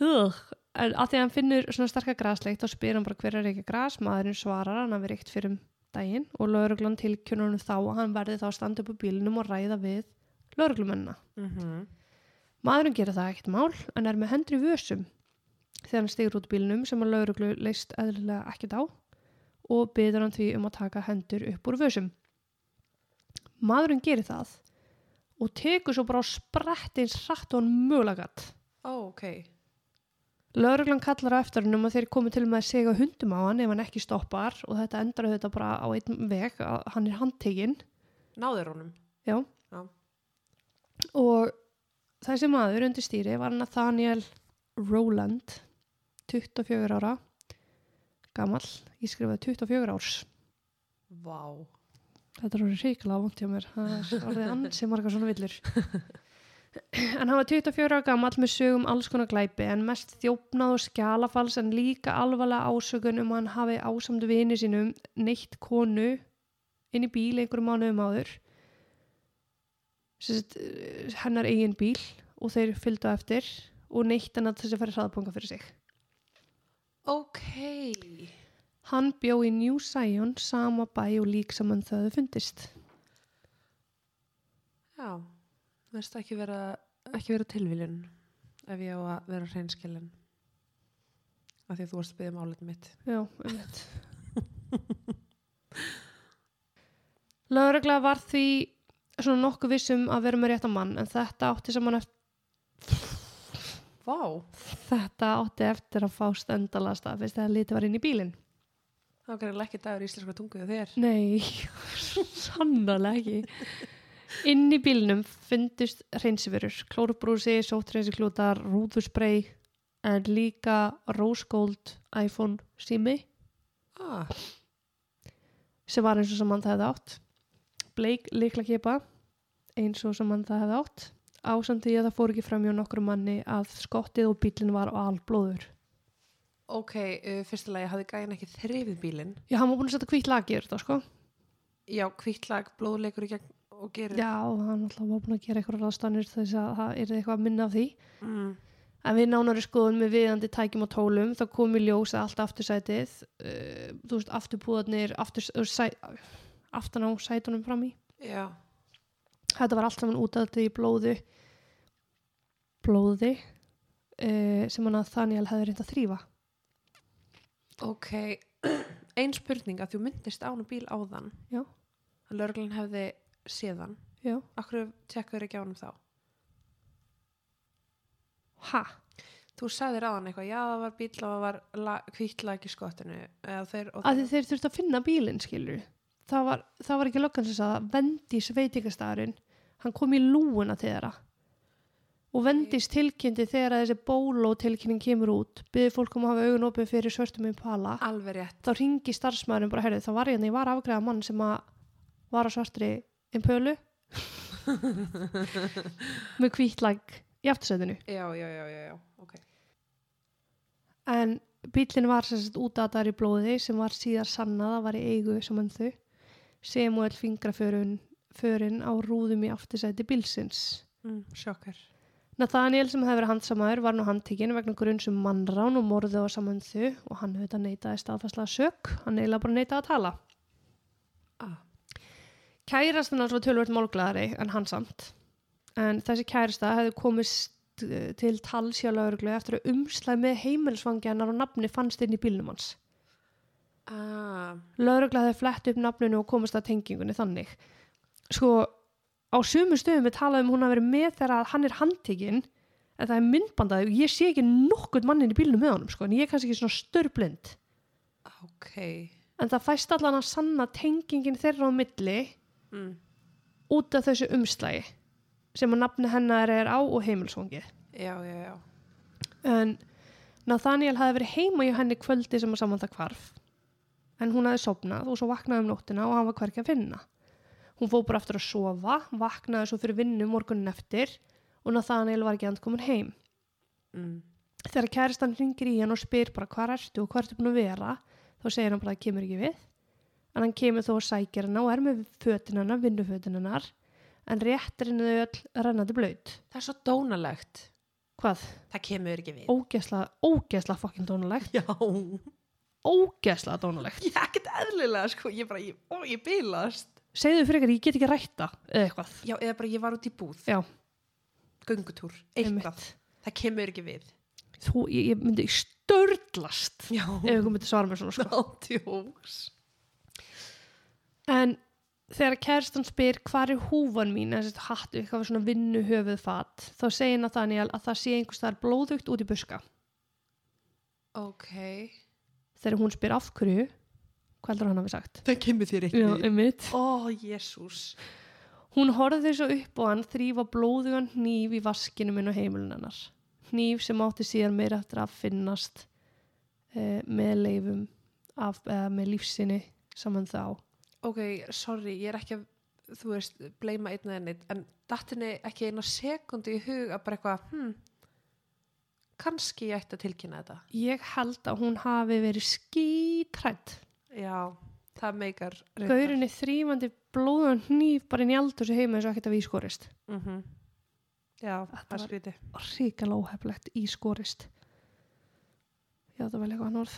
Speaker 1: ugh. en að því að hann finnur svona starka grasleikt og spyr hann bara hver er ekki gras maðurinn svarar hann að við reykt fyrir um daginn. Og lögreglan tilkjörnur hann þá að hann verði þá að standa upp á bílinum og ræða við lögreglumennina.
Speaker 2: Mm
Speaker 1: Maðurinn gerir það ekkert mál en er með hendur í vössum þegar hann stigur út úr bílnum sem að lauruglu leist eðlilega ekkert á og byður hann því um að taka hendur upp úr vössum. Maðurinn gerir það og tekur svo bara á sprett eins hratt og hann mögulega gatt.
Speaker 2: ó, ok
Speaker 1: Lauruglan kallar á eftir hann um að þeir komi til með að segja hundum á hann ef hann ekki stoppar og þetta endar þetta bara á einn veg að hann er handtekinn
Speaker 2: náður honum
Speaker 1: Já.
Speaker 2: Já.
Speaker 1: Og þessi maður undir stýri var Nathaniel Rowland, 24 ára, gamall, ég skrifaði 24 árs.
Speaker 2: vá
Speaker 1: Þetta er orðið ríkilega vant hjá mér, það er orðið ansi margar svona villur. en hann var 24 ára gamall með sögum alls konar glæpi en mest þjófnað og skjalafals en líka alvarlega ásökun um hann hafi ásamt vini sínum neitt konu inn í bíl einhverjum mánuðum áður Sest, hennar eigin bíl og þeir fylgdu eftir og neitt en að þessi færi hraðbanga fyrir sig.
Speaker 2: Ok
Speaker 1: Hann bjó í New Zion, sama bæ og lík sem hann þau fundist.
Speaker 2: já, veist ekki vera ekki vera tilviljun ef ég á að vera hreinskilin af því að þú varst að byggja málið mitt
Speaker 1: Já, einmitt. Lögregla var því svona nokkuð vissum að vera með réttan mann en þetta átti saman eftir,
Speaker 2: vá,
Speaker 1: þetta átti eftir að fást endalasta fyrst þegar lítið var inn í bílinn.
Speaker 2: það var greinlega ekki dagur í íslenska tungu hjá þér.
Speaker 1: Nei, sannarlega ekki. Inn í bílnum fundust hreinsifurur, klórubrúsi, sóthreinsiklútar, rúðusbrey en líka rose gold iPhone sími.
Speaker 2: Ah,
Speaker 1: sem var eins og sem hann það hefði átt. Bleik líkla kipa eins og sem hann það hefði átt ásamt því að það fór ekki fram hjá nokkru manni að skottið og bílinn var á alblóður.
Speaker 2: Ok, uh, fyrstulega hafði gæin ekki þrifið bílinn?
Speaker 1: Já, hann var búin að setja hvítt lag í þetta sko.
Speaker 2: Já, hvítlag, blóðleikur í gegn og gerir.
Speaker 1: Já, hann alltaf var búin að gera eitthvað ráðstannir þess að það er eitthvað að minna af því.
Speaker 2: Mm.
Speaker 1: en við nánari skoðum með viðandi tækjum og tólum þá kom í ljós að allt aftursætið uh, þú veist, afturpúðarnir aftur, uh, sæ, aftan á sætunum fram í.
Speaker 2: Já,
Speaker 1: þetta var allt saman út af þetta í blóðu blóði uh, sem hann að Daniel hefði reynd að þrýfa
Speaker 2: ok ein spurning að þú myndist án og bíl áðan.
Speaker 1: Já.
Speaker 2: að lörglun hefði séðan.
Speaker 1: Já,
Speaker 2: akkur tjekkaður ekki á hann þá?
Speaker 1: Ha,
Speaker 2: þú sagðir á hann eitthvað, já það var bíl og það var la, hvítlag í skottinu þeir, og
Speaker 1: að þeir þurftu að finna bílinn skilur það var, það var ekki löggan sem sagði að Vendís veitingastæðurinn hann kom í lúuna þeirra. Og Vendís tilkynnti þegar að þessi bóló tilkynning kemur út byrði fólk um að hafa augun opið fyrir svörtum í pala
Speaker 2: alveg rétt.
Speaker 1: Þá ringi starfsmæðurinn bara, heyrðu, þá var ég hérna, ég var að afgræða mann sem að var á svartri impölu. Með hvítlag í aftursætinu.
Speaker 2: Já, já, já, já, já, ok.
Speaker 1: En bílinn var sem sagt útadaður í blóði sem var síðar sannað að var í eigu sem hann þau Samuel fingraförun förin á rúðum í aftursæti bílsins
Speaker 2: mm, sjokkar
Speaker 1: Nathaniel sem hefði verið handsamaður var nú handtekinn vegna grunn sem mannrán og morðu á saman þau og hann auðvitað neitaði staðfæslega sök, hann eiginlega bara neitaði að tala.
Speaker 2: Ah.
Speaker 1: Kærastan hans var tölvöld málglæðari en hann samt. En þessi kærasta hefði komist eh, til tals hjá lauruglu eftir að umslæð með heimilsvangi hennar og nafni fannst inn í bílnum hans.
Speaker 2: Ah,
Speaker 1: Laurugla hefði flett upp nafninu og komist að tengingunni þannig. Sko, á sumu stöðum við talaðum hún að vera með þegar hann er handtekinn en það er myndbandaði og ég sé ekki nokkurt mannin í bílnum með honum sko, en ég er kannski ekki svona störblind.
Speaker 2: ok
Speaker 1: En það fæst allan að sanna tengingin þeirra á milli
Speaker 2: mm.
Speaker 1: út af þessu umslægi sem að nafni hennar er á og heimilsvangið.
Speaker 2: já, já, já
Speaker 1: En Nathaniel hafði verið heima í henni kvöldi sem að saman það kvarf. En hún hafði sopnað og svo vaknaði um nóttina og hann var hverki að finna. Hún fóð bara aftur að sofa, vaknaði svo fyrir vinnu morgunin eftir og Nathaniel var ekki andkomin heim.
Speaker 2: mm.
Speaker 1: Þegar kæristan ringir í hann og spyr bara hvað ertu og hvað ertu búin að vera, þá segir hann bara að það kemur ekki við. En hann kemur þó að sækja hana og er með fötin hennar, vinnufötin hennar, en réttir henni þau öll rennandi blöyt.
Speaker 2: það er svo dónalegt
Speaker 1: Hvað?
Speaker 2: það kemur ekki við
Speaker 1: Ógesla, ógesla fokkin dónulegt.
Speaker 2: já,
Speaker 1: Ógesla dónulegt.
Speaker 2: ég ekkert eðlilega sko, ég bara, ég, ó, ég bílast
Speaker 1: segðu fyrir ykkur, ég get ekki rætta eða eitthvað.
Speaker 2: já, eða bara ég var út í búð
Speaker 1: Já,
Speaker 2: göngutúr, eitthvað,
Speaker 1: einmitt.
Speaker 2: það kemur ekki við
Speaker 1: Þú, ég, ég myndi störtlast
Speaker 2: já,
Speaker 1: ef ykkur myndi svara mér svona sko.
Speaker 2: náttjós
Speaker 1: En þegar kæristan spyr hvað er húfan mín, eða þessi hattu, eitthvað svona vinnu höfuð fatt, þá segir Nathaniel að það sé einhvers þar blóðugt út í buska.
Speaker 2: ok,
Speaker 1: Þegar hún spyr af hverju, hvað heldur hann hafi sagt?
Speaker 2: það kemur þér við
Speaker 1: einmitt.
Speaker 2: ó, jésús
Speaker 1: Hún horfði svo upp og hann þrýfa blóðugan hníf í vaskinu minn og heimilin hennar. Hníf sem átti síðan meira eftir að finnast eh, með leifum af, eh, með lífsinni saman þá.
Speaker 2: ok, sorry, ég er ekki að þú veist, bleima einn eða neitt en dattinni ekki eina sekundi í hug að bara eitthvað, hm kannski ég ætti að tilkynna þetta
Speaker 1: Ég held að hún hafi verið skítrætt.
Speaker 2: já, það meikar
Speaker 1: Gaurinni þrýfandi blóðugan hníf bara inn í aldur sem heima eins og ekkert að vískorist.
Speaker 2: mm já,
Speaker 1: Þetta
Speaker 2: það er
Speaker 1: var-
Speaker 2: skrítið
Speaker 1: Ríkala óheflegt ískorist. Já, það vel eitthvað annað.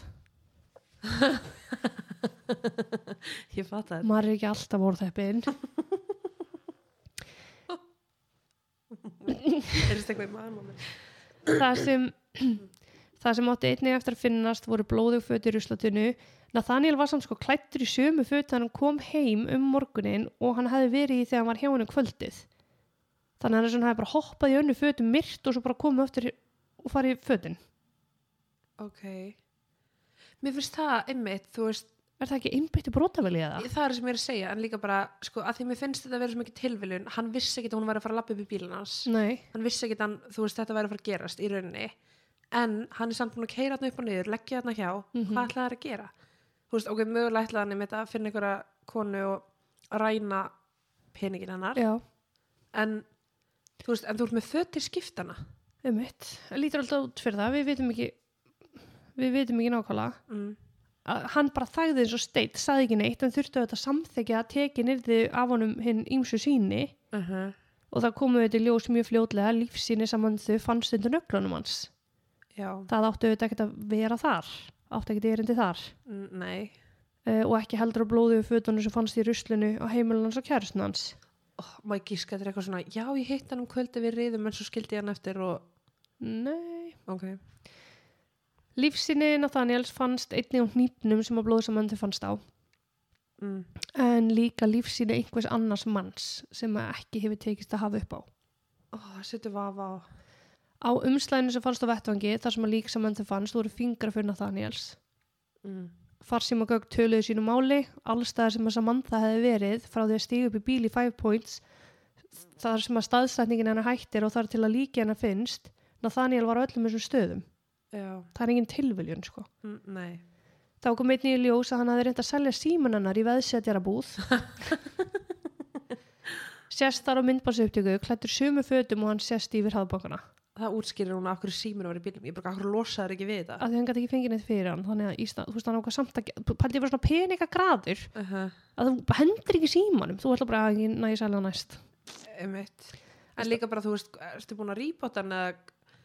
Speaker 2: ég fatt það
Speaker 1: Maður er ekki alltaf orðheppin.
Speaker 2: er þetta eitthvað í maður mér?
Speaker 1: Það sem það sem átti einnig eftir að finnast voru blóðug föt í ruslatunnu. Nathaniel var samt sko klættur í sömu föt þegar hann kom heim um morgunin og hann hefði verið í þegar hann var hjá henni um kvöldið. Þannig að hann hefði bara hoppað í önnu fötum myrt og svo bara komið eftir og farið í fötin.
Speaker 2: Ok. Mér finnst það einmitt, þú veist
Speaker 1: er það ekki einbytti brotavelið eða?
Speaker 2: það er sem ég er að segja, en líka bara sko, að því mér finnst þetta að vera svo mikið tilviljun hann vissi ekki að hún væri að fara að lappa upp í bílinn hans.
Speaker 1: Nei,
Speaker 2: hann vissi ekki að þú veist, þetta væri að fara að gerast í rauninni. En hann er samt búin að keira hann upp og niður, leggja hann hjá.
Speaker 1: Mhm.
Speaker 2: hvað ætlaði það að gera? Þú veist, ok, mögulega ætlaði hann einmitt að finna einhverja konu og ræna peningin hennar.
Speaker 1: Já,
Speaker 2: en þú veist, en þú ert með fötir skiptana
Speaker 1: einmitt. Lítur alltaf út fyrir það, við vitum ekki við vitum ekki nákvæmlega.
Speaker 2: Mm.
Speaker 1: Hann bara þægði eins og steitt, saði ekki neitt en þurfti auðvitað að samþekja að tekin yrði af honum hinn ímsu síni
Speaker 2: Uh -huh.
Speaker 1: og það komu auðvitað ljós mjög fljótlega lífsýni saman þau fannst undir nöglunum hans.
Speaker 2: Já,
Speaker 1: það áttu auðvitað ekkert að vera þar áttu ekkert erindi þar.
Speaker 2: Nei.
Speaker 1: Uh, og ekki heldur á blóðu fötunum sem fannst í ruslinu á heimilin hans og kærustin hans.
Speaker 2: Oh, má ég gíska þetta er eitthvað svona já, ég hitt hann um kvöldi við riðum en svo skildi ég hann eftir og
Speaker 1: Nei.
Speaker 2: Ok,
Speaker 1: Lífsýni Nathaniels fannst einnig á hnýpnum sem að þau fannst á.
Speaker 2: Mm.
Speaker 1: en líka lífsýni einhvers annars manns sem að ekki hefur tekist að hafa upp á.
Speaker 2: Oh, setur vafa á.
Speaker 1: Á umslæðinu sem fannst á vettvangi þar sem að lík saman þau fannst voru fingra fyrir Nathaniels
Speaker 2: mm.
Speaker 1: farsíma gögn töluðu sínu máli allstæðar sem að Samantha hefði verið frá því að stíga upp í bíl í Five Points þar sem að staðsætningin hennar hættir og þar til að líki hennar finnst Nathaniel var á öllum þessum stöðum
Speaker 2: já,
Speaker 1: það er engin tilviljun sko.
Speaker 2: Mm, nei.
Speaker 1: Þá kom einnig í ljós að hann hafði reynd að selja síman hennar í veðsetjara búð sérst þar á myndbansaupptöku klættur sumu fötum og hann sérst yfir hafbankana
Speaker 2: það útskýrir hún að okkur síminu var í bílum ég bara, okkur losaður ekki við þetta?
Speaker 1: Að hann gæti ekki fengið neitt fyrir hann. Þannig að Ísland, þú veist hann ákvað samt að pældi bara svona peningagraður.
Speaker 2: Uh -huh.
Speaker 1: að þú hendur ekki símanum. Þú ætla bara að næ selja næst.
Speaker 2: Einmitt. En líka bara, þú veist, ertu búin að rýbóta hann eða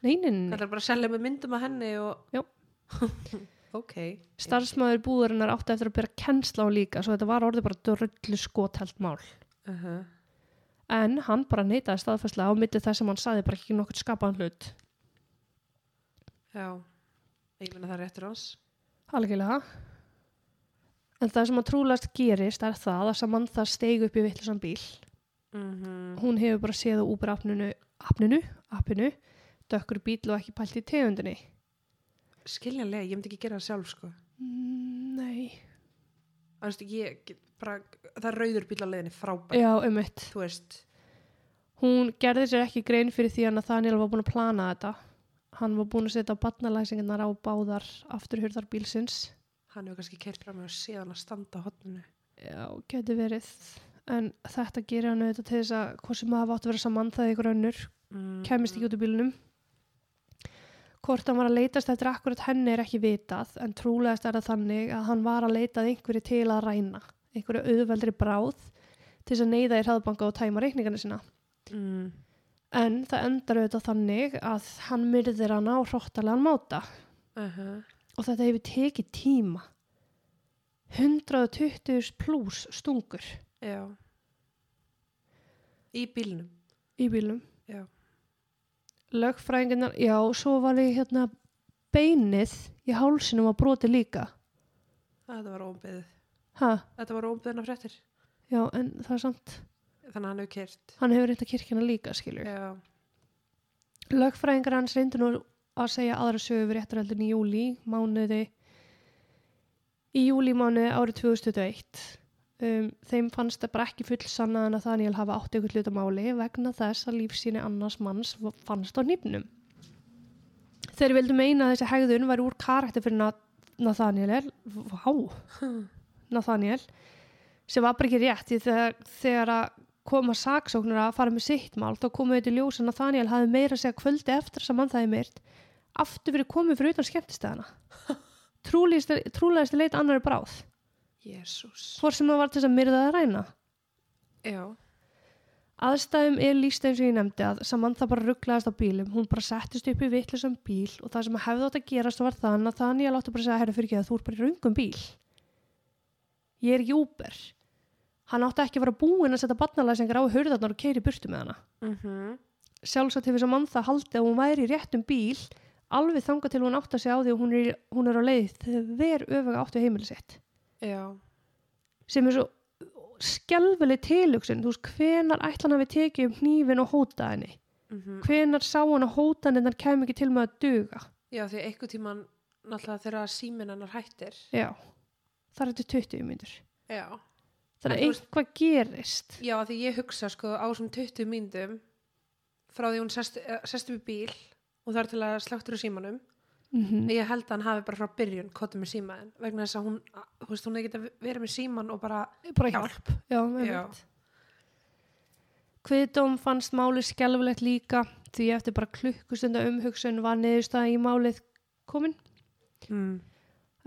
Speaker 1: Nei, nei, nei,
Speaker 2: þetta er bara að selja með myndum af henni og...
Speaker 1: Já.
Speaker 2: ok.
Speaker 1: starfsmæður búðurinnar átti eftir að byrja kennsla á líka svo þetta var orðið bara dröllu skotelt mál
Speaker 2: Uh -huh.
Speaker 1: en hann bara neitaði staðfærslega á milli þess sem hann saði bara ekki nokkuð skapaðan hlut
Speaker 2: Já. Ég meina það er réttur hans.
Speaker 1: algjörlega en það sem hann trúlegast gerist er það að Samantha steig upp í vittlusan bíl
Speaker 2: Mm
Speaker 1: hún hefur bara séð á Uber appinu, appinu, appinu dökkur bíl og ekki pælt í tegundinni?
Speaker 2: Skiljanlega, ég myndi ekki gera það sjálf, sko.
Speaker 1: mm, nei.
Speaker 2: Veist, ég, bara, það er rauður bíl á leiðinni frábært.
Speaker 1: já, um mitt hún gerði sér ekki grein fyrir því að Nathaniel var búin að plana þetta. Hann var búin að setja barnalæsingarnar á báðar afturhurðar bílsins.
Speaker 2: Hann hefur kannski keirt fram með og séðan að standa á hotninu.
Speaker 1: já, geti verið. En þetta gerir hann auðvitað til þess að hvort sem hafa átt að vera saman það ykkur önnur
Speaker 2: Mm.
Speaker 1: kemist ekki út úr bílunum hvort hann var að leitast eftir akkurat henni er ekki vitað en trúlegast er það þannig að hann var að leitað einhverju til að ræna einhverju auðveldri bráð til þess að neyða í hraðbanka og tæma reikningarnir sína
Speaker 2: Mm.
Speaker 1: en það endar auðvitað þannig að hann myrðir hann á hróttalegan máta
Speaker 2: Uh -huh.
Speaker 1: og þetta hefur tekið tíma 120 pluss stungur
Speaker 2: Já. Í bílnum.
Speaker 1: í bílnum
Speaker 2: Já.
Speaker 1: Lögfræðingarnar, já, svo var ég hérna beinið í hálsinum að broti líka
Speaker 2: Þetta var óumbyðið.
Speaker 1: ha,
Speaker 2: Þetta var óumbyðina fréttir.
Speaker 1: já, en það er samt
Speaker 2: Þannig að hann hefur keirt.
Speaker 1: hann hefur reynda kirkjana líka, skilur
Speaker 2: Já.
Speaker 1: lögfræðingar hans reyndu nú að segja aðra sögu við réttaröldin í júli mánuði í júli mánuði árið 2021 um, þeim fannst það bara ekki full sanna en að Daniel hafa átt ykkur hlutamáli vegna þess að lífsýni annars manns fannst á nýpnum þeir vildu meina að þessi hegðun var úr karakter fyrir Na- Nathaniel vá Nathaniel sem var bara ekki rétt þegar, þegar að koma saksóknur að fara með sitt mál þá komu þetta í ljós að Nathaniel hafði meira að segja kvöldi eftir sem hann það er myrt aftur verið komið fyrir utan skemmtistæðana trúlegist leit annari bráð
Speaker 2: Jésús.
Speaker 1: hvort sem það var til þess að myrða að ræna?
Speaker 2: Já.
Speaker 1: aðstæðum er líst eins og ég nefndi að Samantha bara rugglaðist á bílum. Hún bara settist upp í vitlisam bíl og það sem hefði átt að gerast var þann að Daniel átti bara að segja herra fyrir ekki að þú er bara í röngum bíl. Ég er ekki úber hann átti ekki að vera búinn að setja barnalæsingar á hurðarnar og keiri burtu með hana.
Speaker 2: Mm
Speaker 1: sjálfsagt hefur Samantha haldið að hún væri í réttum bíl alveg þangað til hún átti að segja á því að hún er, hún er á leið þegar öfuga áttu heimili sitt
Speaker 2: Já.
Speaker 1: sem er svo skelfileg tilugsun, þú veist, hvenar ætlan hafi tekið um hnífin og hóta henni
Speaker 2: Mm
Speaker 1: hvenar sá hann að hótanirnar kem ekki til með að duga
Speaker 2: Já, því einhver tíman náttúrulega þegar síminn hennar hættir.
Speaker 1: já, það er þetta 20 mínútur
Speaker 2: Já.
Speaker 1: þannig
Speaker 2: En
Speaker 1: að eitthvað gerist
Speaker 2: Já, því ég hugsa sko á svona 20 mínútum frá því hún sest, eh, sest upp í bíl og það er til að sláttur á símanum.
Speaker 1: Mm
Speaker 2: Ég held að hann hafi bara frá byrjun kotið með símaðin vegna þess að hún, veist, hún hefði getað verið með síman og bara,
Speaker 1: bara
Speaker 2: Hjálp.
Speaker 1: hjálp já,
Speaker 2: Já.
Speaker 1: Kviðdóm fannst málið skelfilegt líka því eftir bara klukkustunda umhugsun var niðurstaða í málið komin
Speaker 2: mm.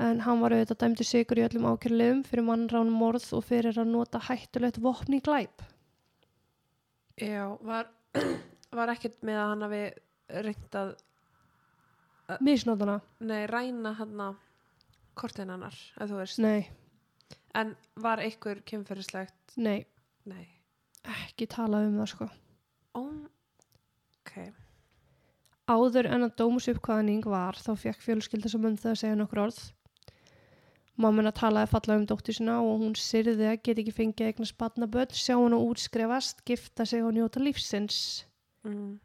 Speaker 1: en hann var auðvitað dæmdi sigur í öllum ákjörlegum fyrir mannrán morð og fyrir að nota hættulegt vopn í glæp
Speaker 2: já, var, var ekkert með að hann hafi reynt að,
Speaker 1: misnótana,
Speaker 2: nei, ræna hann að kortin hennar, ef þú veist.
Speaker 1: nei,
Speaker 2: En var einhver kynferðislegt?
Speaker 1: nei
Speaker 2: Nei.
Speaker 1: ekki talað um það sko
Speaker 2: ok.
Speaker 1: áður en að dómusuppkvæðning var þá fekk fjölskylda sem um það að segja nokkur orð Mamma talaði falla um dóttir sína og hún syrði að geta ekki fengið eignast batnaböld, sjá hann að útskrefast, gifta sig og njóta lífsins.
Speaker 2: Mm.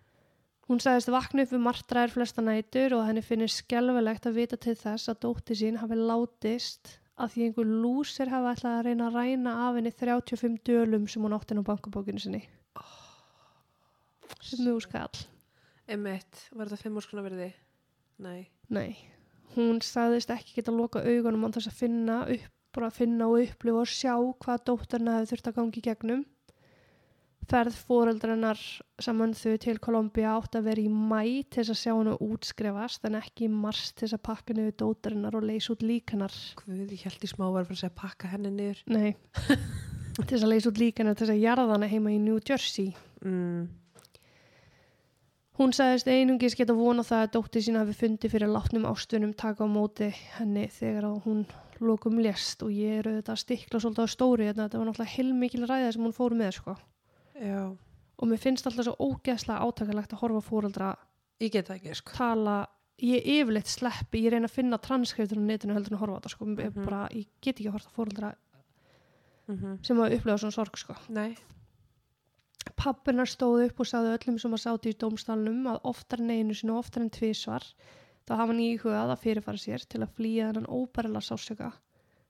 Speaker 1: Hún sagðist vakna upp við martraðir flesta nætur og henni finnir skelvelegt að vita til þess að dóttir sín hafi látist að því einhver lúsir hafi ætlað að reyna að ræna af henni 35 dölum sem hún átti inn á bankabókinu sinni. Sem mjög skall.
Speaker 2: Emmett, var þetta fimm úrskona verði? Nei.
Speaker 1: Nei, hún sagðist ekki geta loka augunum án þess að finna upp, bara að finna og upplifa og sjá hvað dóttarna hefði þurft að gangi gegnum. Ferð fóreldrennar saman þau til Kolumbía átt að vera í mæ til þess að sjá hennu útskrefast en ekki í mars til þess að pakka niður dóttarinnar og leysa út líkanar.
Speaker 2: Guð, ég held í smá var fyrir að segja pakka henni niður.
Speaker 1: Nei, til þess að leysa út líkanar til þess að jarða hana heima í New Jersey.
Speaker 2: Mm.
Speaker 1: Hún sagðist einungis geta vona það að dóttir sín hafi fundið fyrir látnum ástunum taka á móti henni þegar að hún lokum lést og ég eru þetta að stikla svolítið á stóri þetta var náttúrulega heilmikil ræða sem hún fór með sko.
Speaker 2: Já,
Speaker 1: og mér finnst alltaf svo ógeðslega átakalegt að horfa á fóreldra
Speaker 2: ég get það ekki sko
Speaker 1: tala ég yfirleitt sleppi, ég reyna að finna transkriptur á netinu heldur en að horfa á þetta sko. ég,
Speaker 2: Mhm.
Speaker 1: bara, ég get ekki að horfa á fóreldra
Speaker 2: mm
Speaker 1: sem að upplega svona sorg sko.
Speaker 2: nei,
Speaker 1: Pappinar stóð upp og sagði öllum sem að sátu í dómstælnum að oftar en einu og oftar en tvísvar þá hafa hann íhugað að fyrirfara sér til að flýja þennan óbærilega sásöka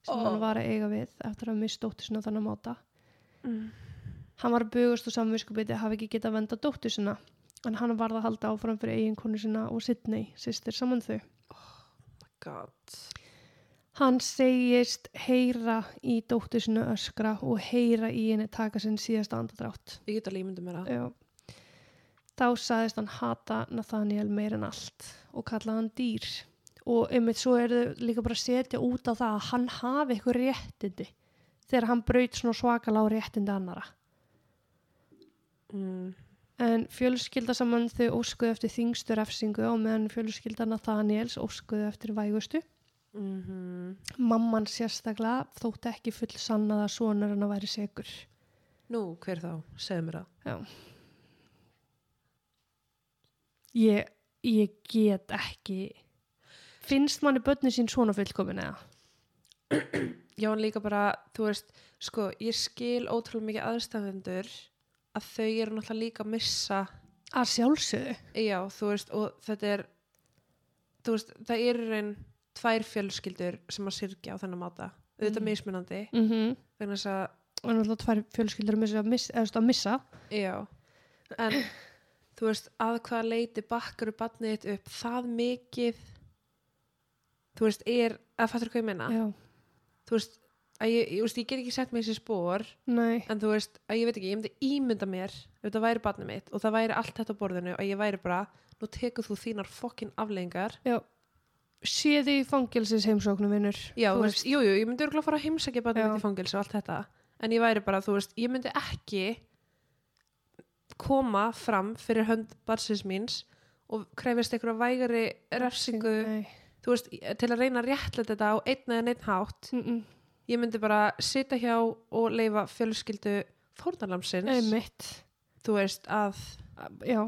Speaker 1: sem
Speaker 2: Ó.
Speaker 1: hann var að eiga við eftir að mist dóttur sinna þannig máta.
Speaker 2: mm.
Speaker 1: Hann var bugast og samvinskupiti að hafa ekki getað að venda dóttur sinna en hann varð að halda áfram fyrir eiginkonu sinna og Sidney, sýstir saman þau.
Speaker 2: god
Speaker 1: Hann segist heyra í dóttur sinna öskra og heyra í henni taka sinn síðasta andadrátt.
Speaker 2: ég get alveg ímyndið mér það
Speaker 1: Já. Þá sagðist hann hata Nathaniel meir en allt og kallaði hann dýr. Og einmitt svo er þau líka bara að setja út á það að hann hafi eitthvað réttindi þegar hann braut svona svakala á réttindi annara.
Speaker 2: Mm.
Speaker 1: En fjölskylda saman þau óskuðu eftir þingstu refsingu og meðan fjölskylda Nathaniels óskuðu eftir vægustu.
Speaker 2: Mm
Speaker 1: Mamman sérstaklega þótti ekki full sannað að sonur hann að væri segur.
Speaker 2: nú, hver þá, segðu mér það
Speaker 1: Ég, ég get ekki... Finnst manni börni sín svona fullkomin eða?
Speaker 2: já, en líka bara, þú veist sko, ég skil ótrúlega mikið aðstæðendur að þau eru náttúrulega líka að missa
Speaker 1: Að sjálfsögðu.
Speaker 2: já, þú veist, og þetta er þú veist, það eru reyn tvær fjölskyldur sem að syrkja á þennan máta
Speaker 1: Mm.
Speaker 2: mismunandi
Speaker 1: Mm -hmm.
Speaker 2: vegna þess að,
Speaker 1: Og náttúrulega tvær fjölskyldur að missa, að að missa.
Speaker 2: já en þú veist, að hvaða leiti bakkar upp barnið þitt upp það mikið þú veist, er, að fattur hvað ég meina
Speaker 1: Já,
Speaker 2: þú veist, að ég, ég, veist, ég get ekki sett með þessi spór en þú veist, að ég veit ekki, ég myndi ímynda mér ef þetta væri barnið mitt og það væri allt þetta á borðinu og ég væri bara, nú tekur þú þínar fokkin afleðingar
Speaker 1: Já. Sé þið í fangilsis heimsóknum vinnur.
Speaker 2: Veist, jú, ég myndi örgulega fara að heimsækja barnið mitt í fangils og allt þetta en ég væri bara, þú veist, ég myndi ekki koma fram fyrir hönd barsins míns og krefist einhverja vægari refsingu,
Speaker 1: Nei.
Speaker 2: þú veist, til að reyna að réttlega þetta á einn eða einn hátt
Speaker 1: Mm -mm.
Speaker 2: Ég myndi bara sita hjá og leifa fjölskyldu fórnarlamsins,
Speaker 1: Einmitt.
Speaker 2: þú veist, að
Speaker 1: Já.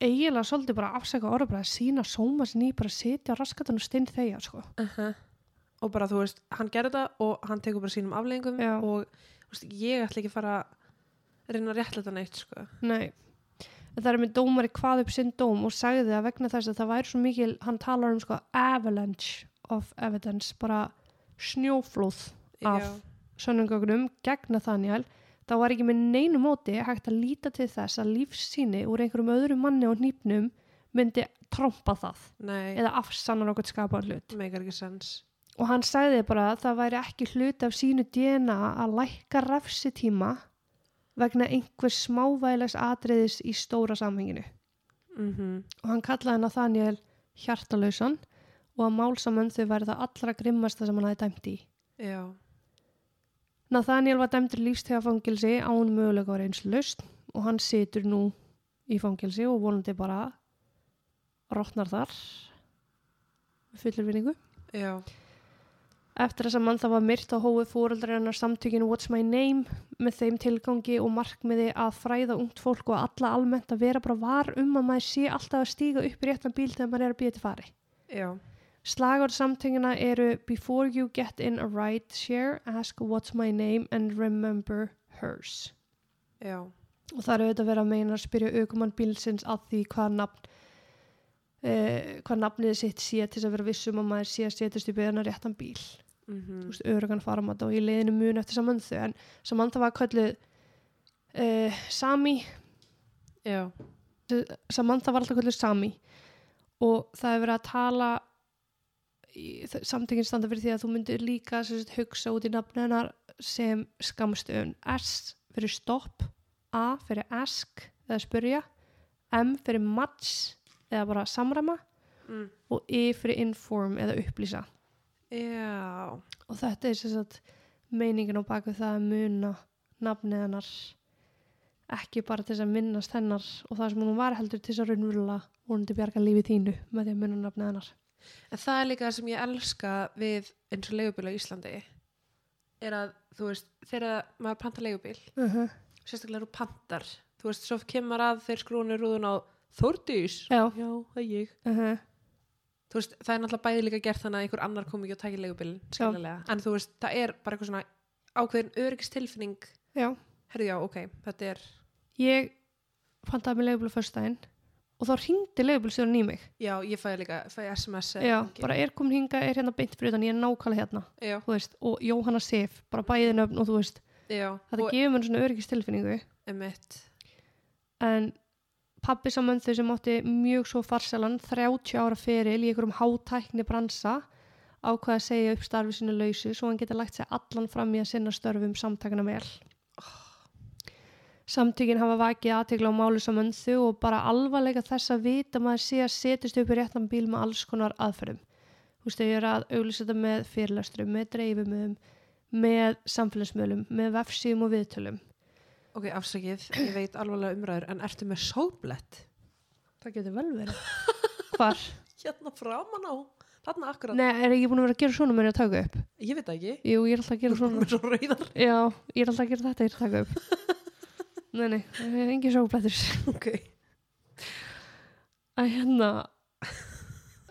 Speaker 1: Eiginlega svolítið bara afsaka orðabræð sína sóma sinni í bara að sitja og stinn þeia, sko.
Speaker 2: uh og bara, þú veist, hann gerði það og hann tekur bara sínum afleggingum og veist, ég ætla ekki að fara að reyna að réttlega neitt, sko
Speaker 1: Nei. Það er með dómari hvað upp sinn dóm og sagði að vegna þess að það væri svo mikil, hann talar um sko avalanche of evidence, bara snjóflóð af sönnungögnum gegn Nathaniel þá var ekki með neinu móti hægt að líta til þess að lífsýni úr einhverjum öðrum manni og nýpnum myndi trompa það
Speaker 2: Nei,
Speaker 1: eða afsanna nokkuð skapaðan hlut.
Speaker 2: Meikar ekki sens
Speaker 1: og hann sagði bara að það væri ekki hlut af sínu DNA að lækka refsitíma vegna einhvers smávægilegs atriðis í stóra samhenginu.
Speaker 2: Mm
Speaker 1: og hann kallaði Nathaniel hjartalausan og að málsamönn þau væri það allra grimmasta sem hann hafi dæmt í.
Speaker 2: Já,
Speaker 1: Nathaniel var dæmdur lífstegafangilsi án mögulega var eins löst og hann situr nú í fangilsi og vonandi bara rótnar þar með fullur vinningu.
Speaker 2: já,
Speaker 1: Eftir þess að mann það var myrt á hóið fóreldrar hennar samtökinu What's My Name með þeim tilgangi og markmiði að fræða ungt fólk og alla almennt að vera bara var um að maður sé alltaf að stíga upp í réttan bíl þegar maður er að býja til fari.
Speaker 2: já,
Speaker 1: Slagur samtöngina eru Before you get in a ride share, ask what's my name and remember hers.
Speaker 2: já,
Speaker 1: Og það er auðvitað verið að meina að spyrja aukumann bílsins að því hvað nafn uh, hvað nafnið sitt sé til að vera vissum að maður sé að setjast í þennan réttan bíl.
Speaker 2: mm
Speaker 1: Þú veist, örugan farmat og í leiðinu mun eftir samöndu en samönda var kölluð uh, Sami.
Speaker 2: Já,
Speaker 1: Samantha var alltaf kallið Sami. Og það er verið að tala samtökinn standa fyrir því að þú myndir líka sagt, hugsa út í nafni hennar sem skamstöðun S fyrir stopp, A fyrir ask eða spyrja, M fyrir match eða bara samræma
Speaker 2: mm.
Speaker 1: og E fyrir inform eða upplýsa.
Speaker 2: Já,
Speaker 1: og þetta er sagt meiningin á baku það að muna nafnið hennar ekki bara til þess að minnast hennar og það sem hún var heldur til þess að raunverulega vonandi bjarga lífið þínu með því að munna nafnið hennar
Speaker 2: En það er líka það sem ég elska við eins og leigubíl á Íslandi er að, þú veist, þegar maður pantar leigubíl,
Speaker 1: uh -huh.
Speaker 2: sérstaklega eru pantar, þú veist, svo kemur að þeir skrúinu rúðun á Þórdís.
Speaker 1: Já.
Speaker 2: Já, það er ég.
Speaker 1: Uh -huh.
Speaker 2: Þú veist, það er náttúrulega bæði líka gert þannig að einhver annar kom ekki og tækir leigubílinn, skiljulega en þú veist, það er bara eitthvað svona ákveðin öryggistilfinning,
Speaker 1: Já,
Speaker 2: herðu já, ok þetta er,
Speaker 1: ég pantaði mig leigubíl á föstudaginn og þá ringdi leigubílstjórinn í mig.
Speaker 2: Já, ég fæði líka fæði SMS
Speaker 1: Já, bara er komin hinga, er hérna beint fyrir utan, ég er nákvæmlega hérna
Speaker 2: já,
Speaker 1: þú veist, og Jóhanna Sif, bara bæði nöfn og þú veist,
Speaker 2: já,
Speaker 1: þetta
Speaker 2: og
Speaker 1: gefur mér svona öryggistilfinningu. En pappi saman þau sem átti mjög svo farsalan 30 ára feril í einhverjum hátækni bransa ákvaða að segja upp starfi sínu lausu svo hann geti lagt sig allan fram í að sinna störfum samtakana vel Samtökin hafa vakið aðtegla á málu saman þau og bara alvarleika þess að vita að maður sé að setjast upp í réttan bíl með alls konar aðferðum. Þú veist, þau eru að auglýsa þetta með fyrirlestrum, með dreifumöðum, með samfélagsmiðlum, með vefsíum og viðtölum.
Speaker 2: ok, afsakið, ég veit alvarlega umræður en ertu með sóblett
Speaker 1: Það getur vel verið. Hvar?
Speaker 2: hérna framan á, þarna akkurat
Speaker 1: Nei, er ég búin að vera að gera svona með að taka upp?
Speaker 2: ég veit ekki,
Speaker 1: Jú, ég er alltaf að gera svona.
Speaker 2: með svo rauðar
Speaker 1: Já, ég er alltaf að gera þetta, ég er að taka upp. Nei, nei, það er engin sóblættur.
Speaker 2: ok,
Speaker 1: Æ, hérna,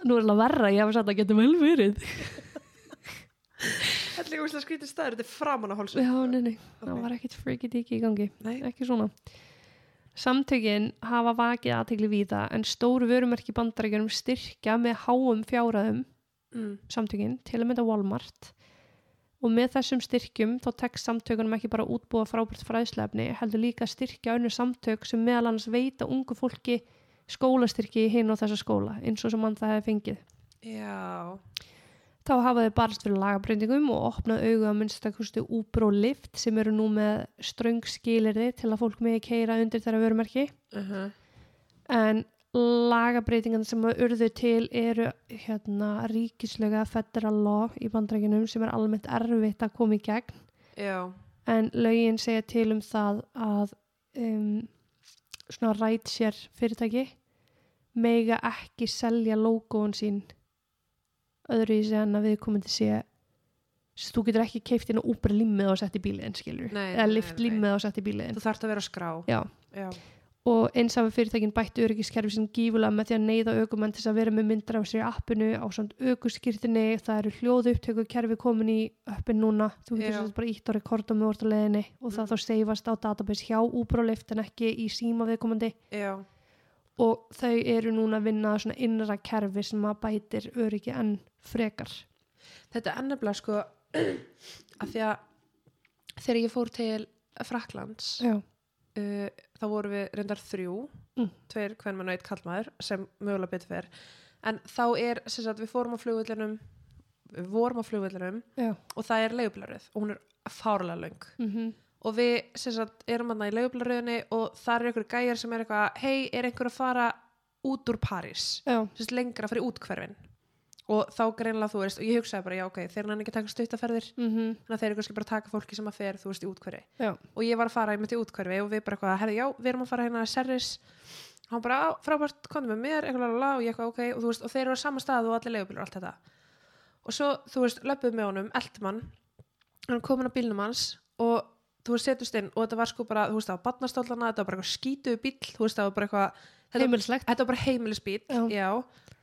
Speaker 1: nú er það verra, ég hafa sagt að það getur vel verið.
Speaker 2: þetta er líka úrslega skrítið staður þetta er framan á hálsum
Speaker 1: Já, nei, nei, það
Speaker 2: Ok.
Speaker 1: var ekkit freaky deaky í gangi.
Speaker 2: Nei.
Speaker 1: Ekki svona. Samtökin hafa vakið aðtegli víða en stóru vörumerki bandarækjunum styrkja með háum fjárhæðum
Speaker 2: mm.
Speaker 1: samtökin til að mynda Walmart og með þessum styrkjum þá tekst samtökunum ekki bara útbúa frábært fræðslefni heldur líka styrkja önnur samtök sem meðal annars veita ungu fólki skólastyrki í hinn og þessa skóla eins og sem mann það hefði fengið.
Speaker 2: já,
Speaker 1: Þá hafa þau barist fyrir lagabreytingum og opnað augu að minnstakosti Uber og Lyft sem eru nú með ströng skilirði til að fólk megi keira undir þeirra vörumerki
Speaker 2: uh -huh.
Speaker 1: en lagabreytingan sem urðu til eru hérna ríkislega federal law í bandrækjunum sem er almennt erfitt að koma í gegn.
Speaker 2: Já,
Speaker 1: en lögin segja til um það að um, svona rætsér fyrirtæki mega ekki selja logoun sín öðru í sig en að við komum til sé Svo þú getur ekki keift inn á Uber limmið og sett í bíliðin skilur.
Speaker 2: Nei,
Speaker 1: eða lift limmið og sett í bíliðin
Speaker 2: þú þarft að vera skrá.
Speaker 1: Já.
Speaker 2: já,
Speaker 1: og eins hafa fyrirtækin bætt öryggiskerfi sem gífulega með því að neyða aukumenn til að vera með myndra á sér í appinu á samt aukuskýrtinni, það eru hljóðu upptöku kerfi komin í appin núna. Þú getur
Speaker 2: Já.
Speaker 1: svo bara ítt á rekordum með orða leðinni og það
Speaker 2: Mm.
Speaker 1: þá seifast á database hjá og Lyft en ekki í síma viðkomandi.
Speaker 2: Já,
Speaker 1: og þau eru núna að vinna svona innra kerfi sem að bætir öryggi enn frekar.
Speaker 2: Þetta er ennabla sko að því að þegar ég fór til Fraklands
Speaker 1: Já,
Speaker 2: uh, þá vorum við reyndar þrjú
Speaker 1: Mm.
Speaker 2: tveir hvern mann og eitt kallmaður sem mögulega betur fer. En þá er sem sagt við fórum á flugvöllunum við vorum á flugvöllunum
Speaker 1: já.
Speaker 2: og það er leigublaröð og hún er fárlega löng.
Speaker 1: Mm
Speaker 2: og við sem sagt erum hann í leigublaröðinni og það er einhver gæjar sem er eitthvað hei, er einhver að fara út úr París?
Speaker 1: Já,
Speaker 2: sem sagt lengra fyrir útkverfin og þá greinlega þú veist og ég hugsaði bara já ok, þeir hann ekki taka stuttaferðir.
Speaker 1: Mm
Speaker 2: þannig að þeir eru kannski bara taka fólki sem að fer þú veist í útkverfi
Speaker 1: já,
Speaker 2: og ég var að fara í mitt í útkverfi og við bara eitthvað, herði já, við erum að fara hérna að Serris. Og hann bara, frábært, komdu með mér eitthvað lala, og ég eitthvað, ok, og veist og þeir eru á sama stað og allir leigubílar og allt þetta. Og svo, þú veist, löpuð með honum, eldmann hann komin á bílnum hans og þú veist, setust inn og þetta var sko bara, þú veist, það var barnastólana, þetta var bara eitthvað skítuðu bíl, þú veist, það var bara eitthvað þetta,
Speaker 1: heimilislegt.
Speaker 2: þetta var bara heimilisbíl,
Speaker 1: Já.
Speaker 2: já.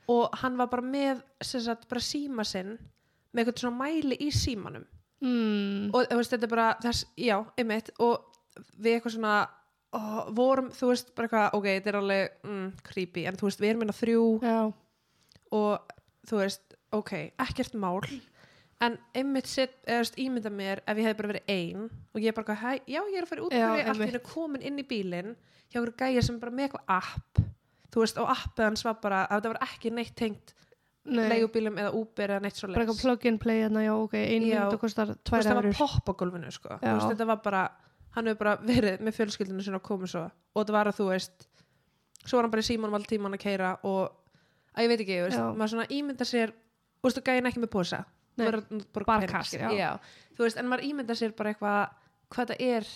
Speaker 2: Og hann var bara með, sagt, bara síma sinn með eitthvað svona mæli í símanum.
Speaker 1: Mm.
Speaker 2: og þú veist, þetta er bara þess, já, einmitt. Og við eitthvað svona ó, vorum, þú veist, bara eitthvað ok, þetta er alveg mm, creepy, en þú veist, við erum hérna þrjú.
Speaker 1: Já,
Speaker 2: og þú veist, ok, ekkert mál. En einmitt set, eða þú veist, ímynda mér ef ég hefði bara verið ein og ég er bara, hæ, já, ég er að fara út í
Speaker 1: einmitt.
Speaker 2: einu komin inn í bílinn hjá okkur gæja sem bara með eitthvað app þú veist, og appið hans var bara að þetta var ekki neitt tengt
Speaker 1: nei
Speaker 2: leigubílum eða Uber eða neitt svo
Speaker 1: bara eitthvað plug and play hérna, já ok, einu
Speaker 2: Já.
Speaker 1: mynda kostar
Speaker 2: þú
Speaker 1: tvær
Speaker 2: veist, það var
Speaker 1: eurur
Speaker 2: popp á gólfinu sko. Þú
Speaker 1: Já.
Speaker 2: veist, þetta var bara hann hefur bara verið með fjölskyldinu sinna og komið svo og þetta var að þú veist svo var hann bara í símanum all tíman að keira og að ég veit ekki, þú veist,
Speaker 1: Já.
Speaker 2: maður svona ímynda sér þú veist, þú gæðin ekki með posa
Speaker 1: Nei,
Speaker 2: Þú verður bara,
Speaker 1: bara
Speaker 2: pening,
Speaker 1: kast,
Speaker 2: skilur.
Speaker 1: já.
Speaker 2: þú veist, en maður ímynda sér bara eitthvað hvað það er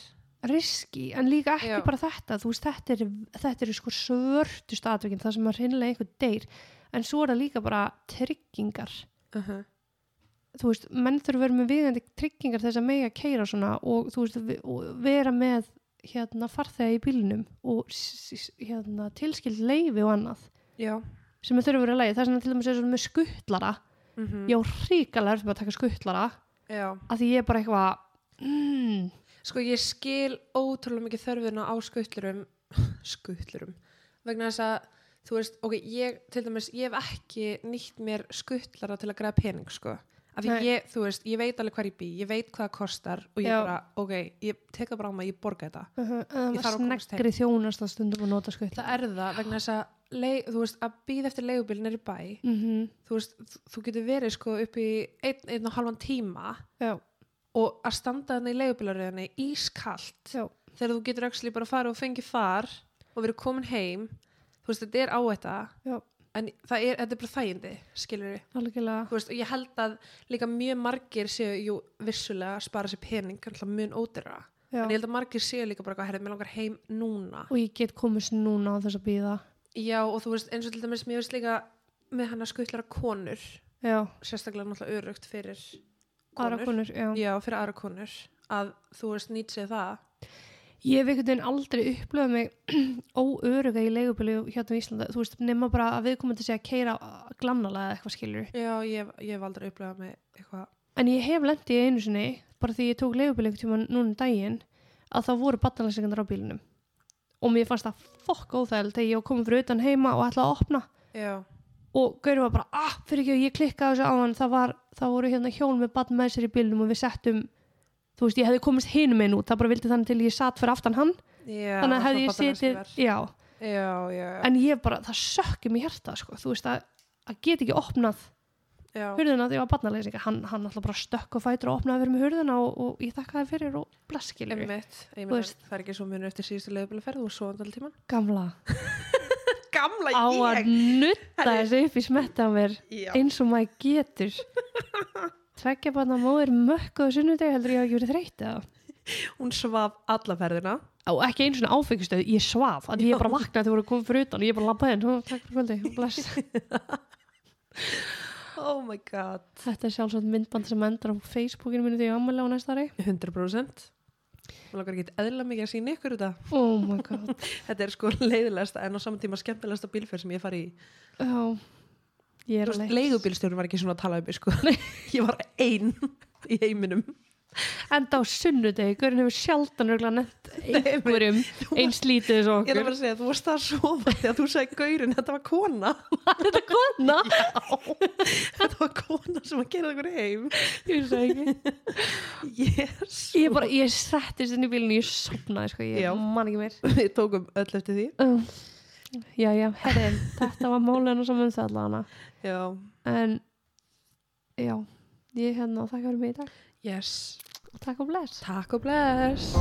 Speaker 1: riski en líka ekki
Speaker 2: Já.
Speaker 1: bara þetta þú veist, þetta er, þetta er sko svörtust atvikin það sem að hreinlega einhver deyr en svo er það líka bara tryggingar.
Speaker 2: Uh -huh.
Speaker 1: þú veist, menn þurfa að vera með viðandi tryggingar þess að mega keira svona og þú veist, og vera með hérna farþega í bílnum og hérna tilskild leifi og annað
Speaker 2: já.
Speaker 1: sem þurfa að vera leið, það er svona til dæmis eins og með skuttlara
Speaker 2: mm
Speaker 1: ég á ríkalega með að taka skuttlara
Speaker 2: já.
Speaker 1: að því ég er bara eitthvað mm,
Speaker 2: Sko ég skil ótrúlega mikið þörfina á skuttlurum skuttlurum vegna þess að þú veist, ok, ég til dæmis, ég hef ekki nýtt mér skuttlara til að græða pening, sko. Af því ég, þú veist, ég veit alveg hvað ég bý ég veit hvað það kostar og ég
Speaker 1: Já.
Speaker 2: bara, ok ég tek það bara á mig, ég borga þetta.
Speaker 1: Uh -huh,
Speaker 2: Ég
Speaker 1: uh,
Speaker 2: þarf að komast
Speaker 1: sneggri þjónast að stundum að nota skuttlara
Speaker 2: það er það, vegna þess að leið, þú veist, að býða eftir leigubíl nýri bæ.
Speaker 1: Mm
Speaker 2: þú veist, þú, þú getur verið sko upp í einn, einn og halvan tíma
Speaker 1: já,
Speaker 2: og að standa þarna í leigubílaröðinni ískalt.
Speaker 1: Já,
Speaker 2: þegar þú getur actually bara að fara og fengi far og verið komin heim þú veist, þetta er áhætta
Speaker 1: Já.
Speaker 2: en er, þetta er bara þægindi skilur við, veist, og ég held að líka mjög margir séu, jú, vissulega að spara sér pening, mjög ódyrra
Speaker 1: já.
Speaker 2: en ég held að margir séu líka bara, herrið, mér langar heim núna.
Speaker 1: Og ég get komist núna á þess að býða
Speaker 2: já, og þú veist, eins og til dæmis mér veist líka með hann að skuttlara konur
Speaker 1: já,
Speaker 2: sérstaklega náttúrulega örugt fyrir
Speaker 1: aðra konur, já.
Speaker 2: já, fyrir aðra konur. Að þú veist, nýtt sér það.
Speaker 1: Ég hef einhvern veginn aldrei upplöðað mig óöruga í leigubílu hérna í Íslanda, þú veist, nema bara að við komum til að keira glannalega eða eitthvað skilur
Speaker 2: já, ég, ég hef aldrei upplegað með eitthvað.
Speaker 1: En ég hef lendið í einu sinni bara því ég tók leigubílu einhvern tíma núna um daginn að það voru batnalæsingar á bílunum og mér fannst það fokk óþægild þegar ég var komin fyrir utan heima og ætlaði að opna.
Speaker 2: Já,
Speaker 1: og Gauri var bara, ah, fyrir ekki, ég klikkaði þessu á hann það, var, það voru hérna hjón með batn með sér í bílnum og við settum þú veist, ég hefði komist hinum einn út, það bara vildi þannig til ég satt fyrir aftan hann,
Speaker 2: já
Speaker 1: þannig hefði ég setið já,
Speaker 2: já, já,
Speaker 1: en ég bara, það sökkum í hjarta sko, þú veist, að, að get ekki opnað
Speaker 2: já.
Speaker 1: hurðina þegar ég var batnaleysingar hann, hann alltaf bara stökk og fætur og opnaði fyrir mig hurðina og, og ég þakkaði fyrir og veist.
Speaker 2: það er ekki svo munur eftir síðustu leifbíla ferð og svo andal tíman
Speaker 1: gamla
Speaker 2: Gamla
Speaker 1: á að nutta þessu upp í smetta á mér
Speaker 2: Já,
Speaker 1: eins og maður getur. Tveggja barna móðir mökkuðu sunnudegi heldur ég hafi ekki verið þreytt eða?
Speaker 2: Hún svaf alla ferðina.
Speaker 1: Á ekki einu svona áfengistöð, ég svaf að ég bara vaknaði þegar voru komið fyrir utan og ég bara labbaði inn, "Ó, takk fyrir kvöldi, bless.
Speaker 2: Oh my god.
Speaker 1: Þetta er sjálfsagt myndband sem endar á Facebookinu mínu þegar ég ammæli á næsta ári.
Speaker 2: 100% Mér langar ekki eðla mikið að sína ykkur þetta?
Speaker 1: Oh my god.
Speaker 2: Þetta er sko leiðilegasta en á saman tíma skemmtilegasta bílferð sem ég fari í.
Speaker 1: Já, ég er
Speaker 2: Þú veist,
Speaker 1: alveg
Speaker 2: leigubílstjórn var ekki svona að tala um mig sko. Ég var ein í heiminum
Speaker 1: enda á sunnudegi, Guðurinn hefur sjaldan örgulega nefnt einhverjum eins lítið eins og
Speaker 2: Ég að
Speaker 1: okkur.
Speaker 2: bara að segja, þú varst það að sofa þegar þú sagði gaurin, þetta var kona.
Speaker 1: Þetta kona?
Speaker 2: Þetta var kona sem að gera ykkur heim.
Speaker 1: Ég það ekki.
Speaker 2: Yes.
Speaker 1: Ég bara, ég settist inn í bílinu, ég sopnaði sko, ég
Speaker 2: Já.
Speaker 1: man ekki meir.
Speaker 2: Við tókum öll eftir því.
Speaker 1: Um, já, já, herri þetta var málinu sem um það allavega.
Speaker 2: Já.
Speaker 1: En já, ég hérna þakka fyrir mig í dag
Speaker 2: Yes.
Speaker 1: Og takk og bless.
Speaker 2: Takk og bless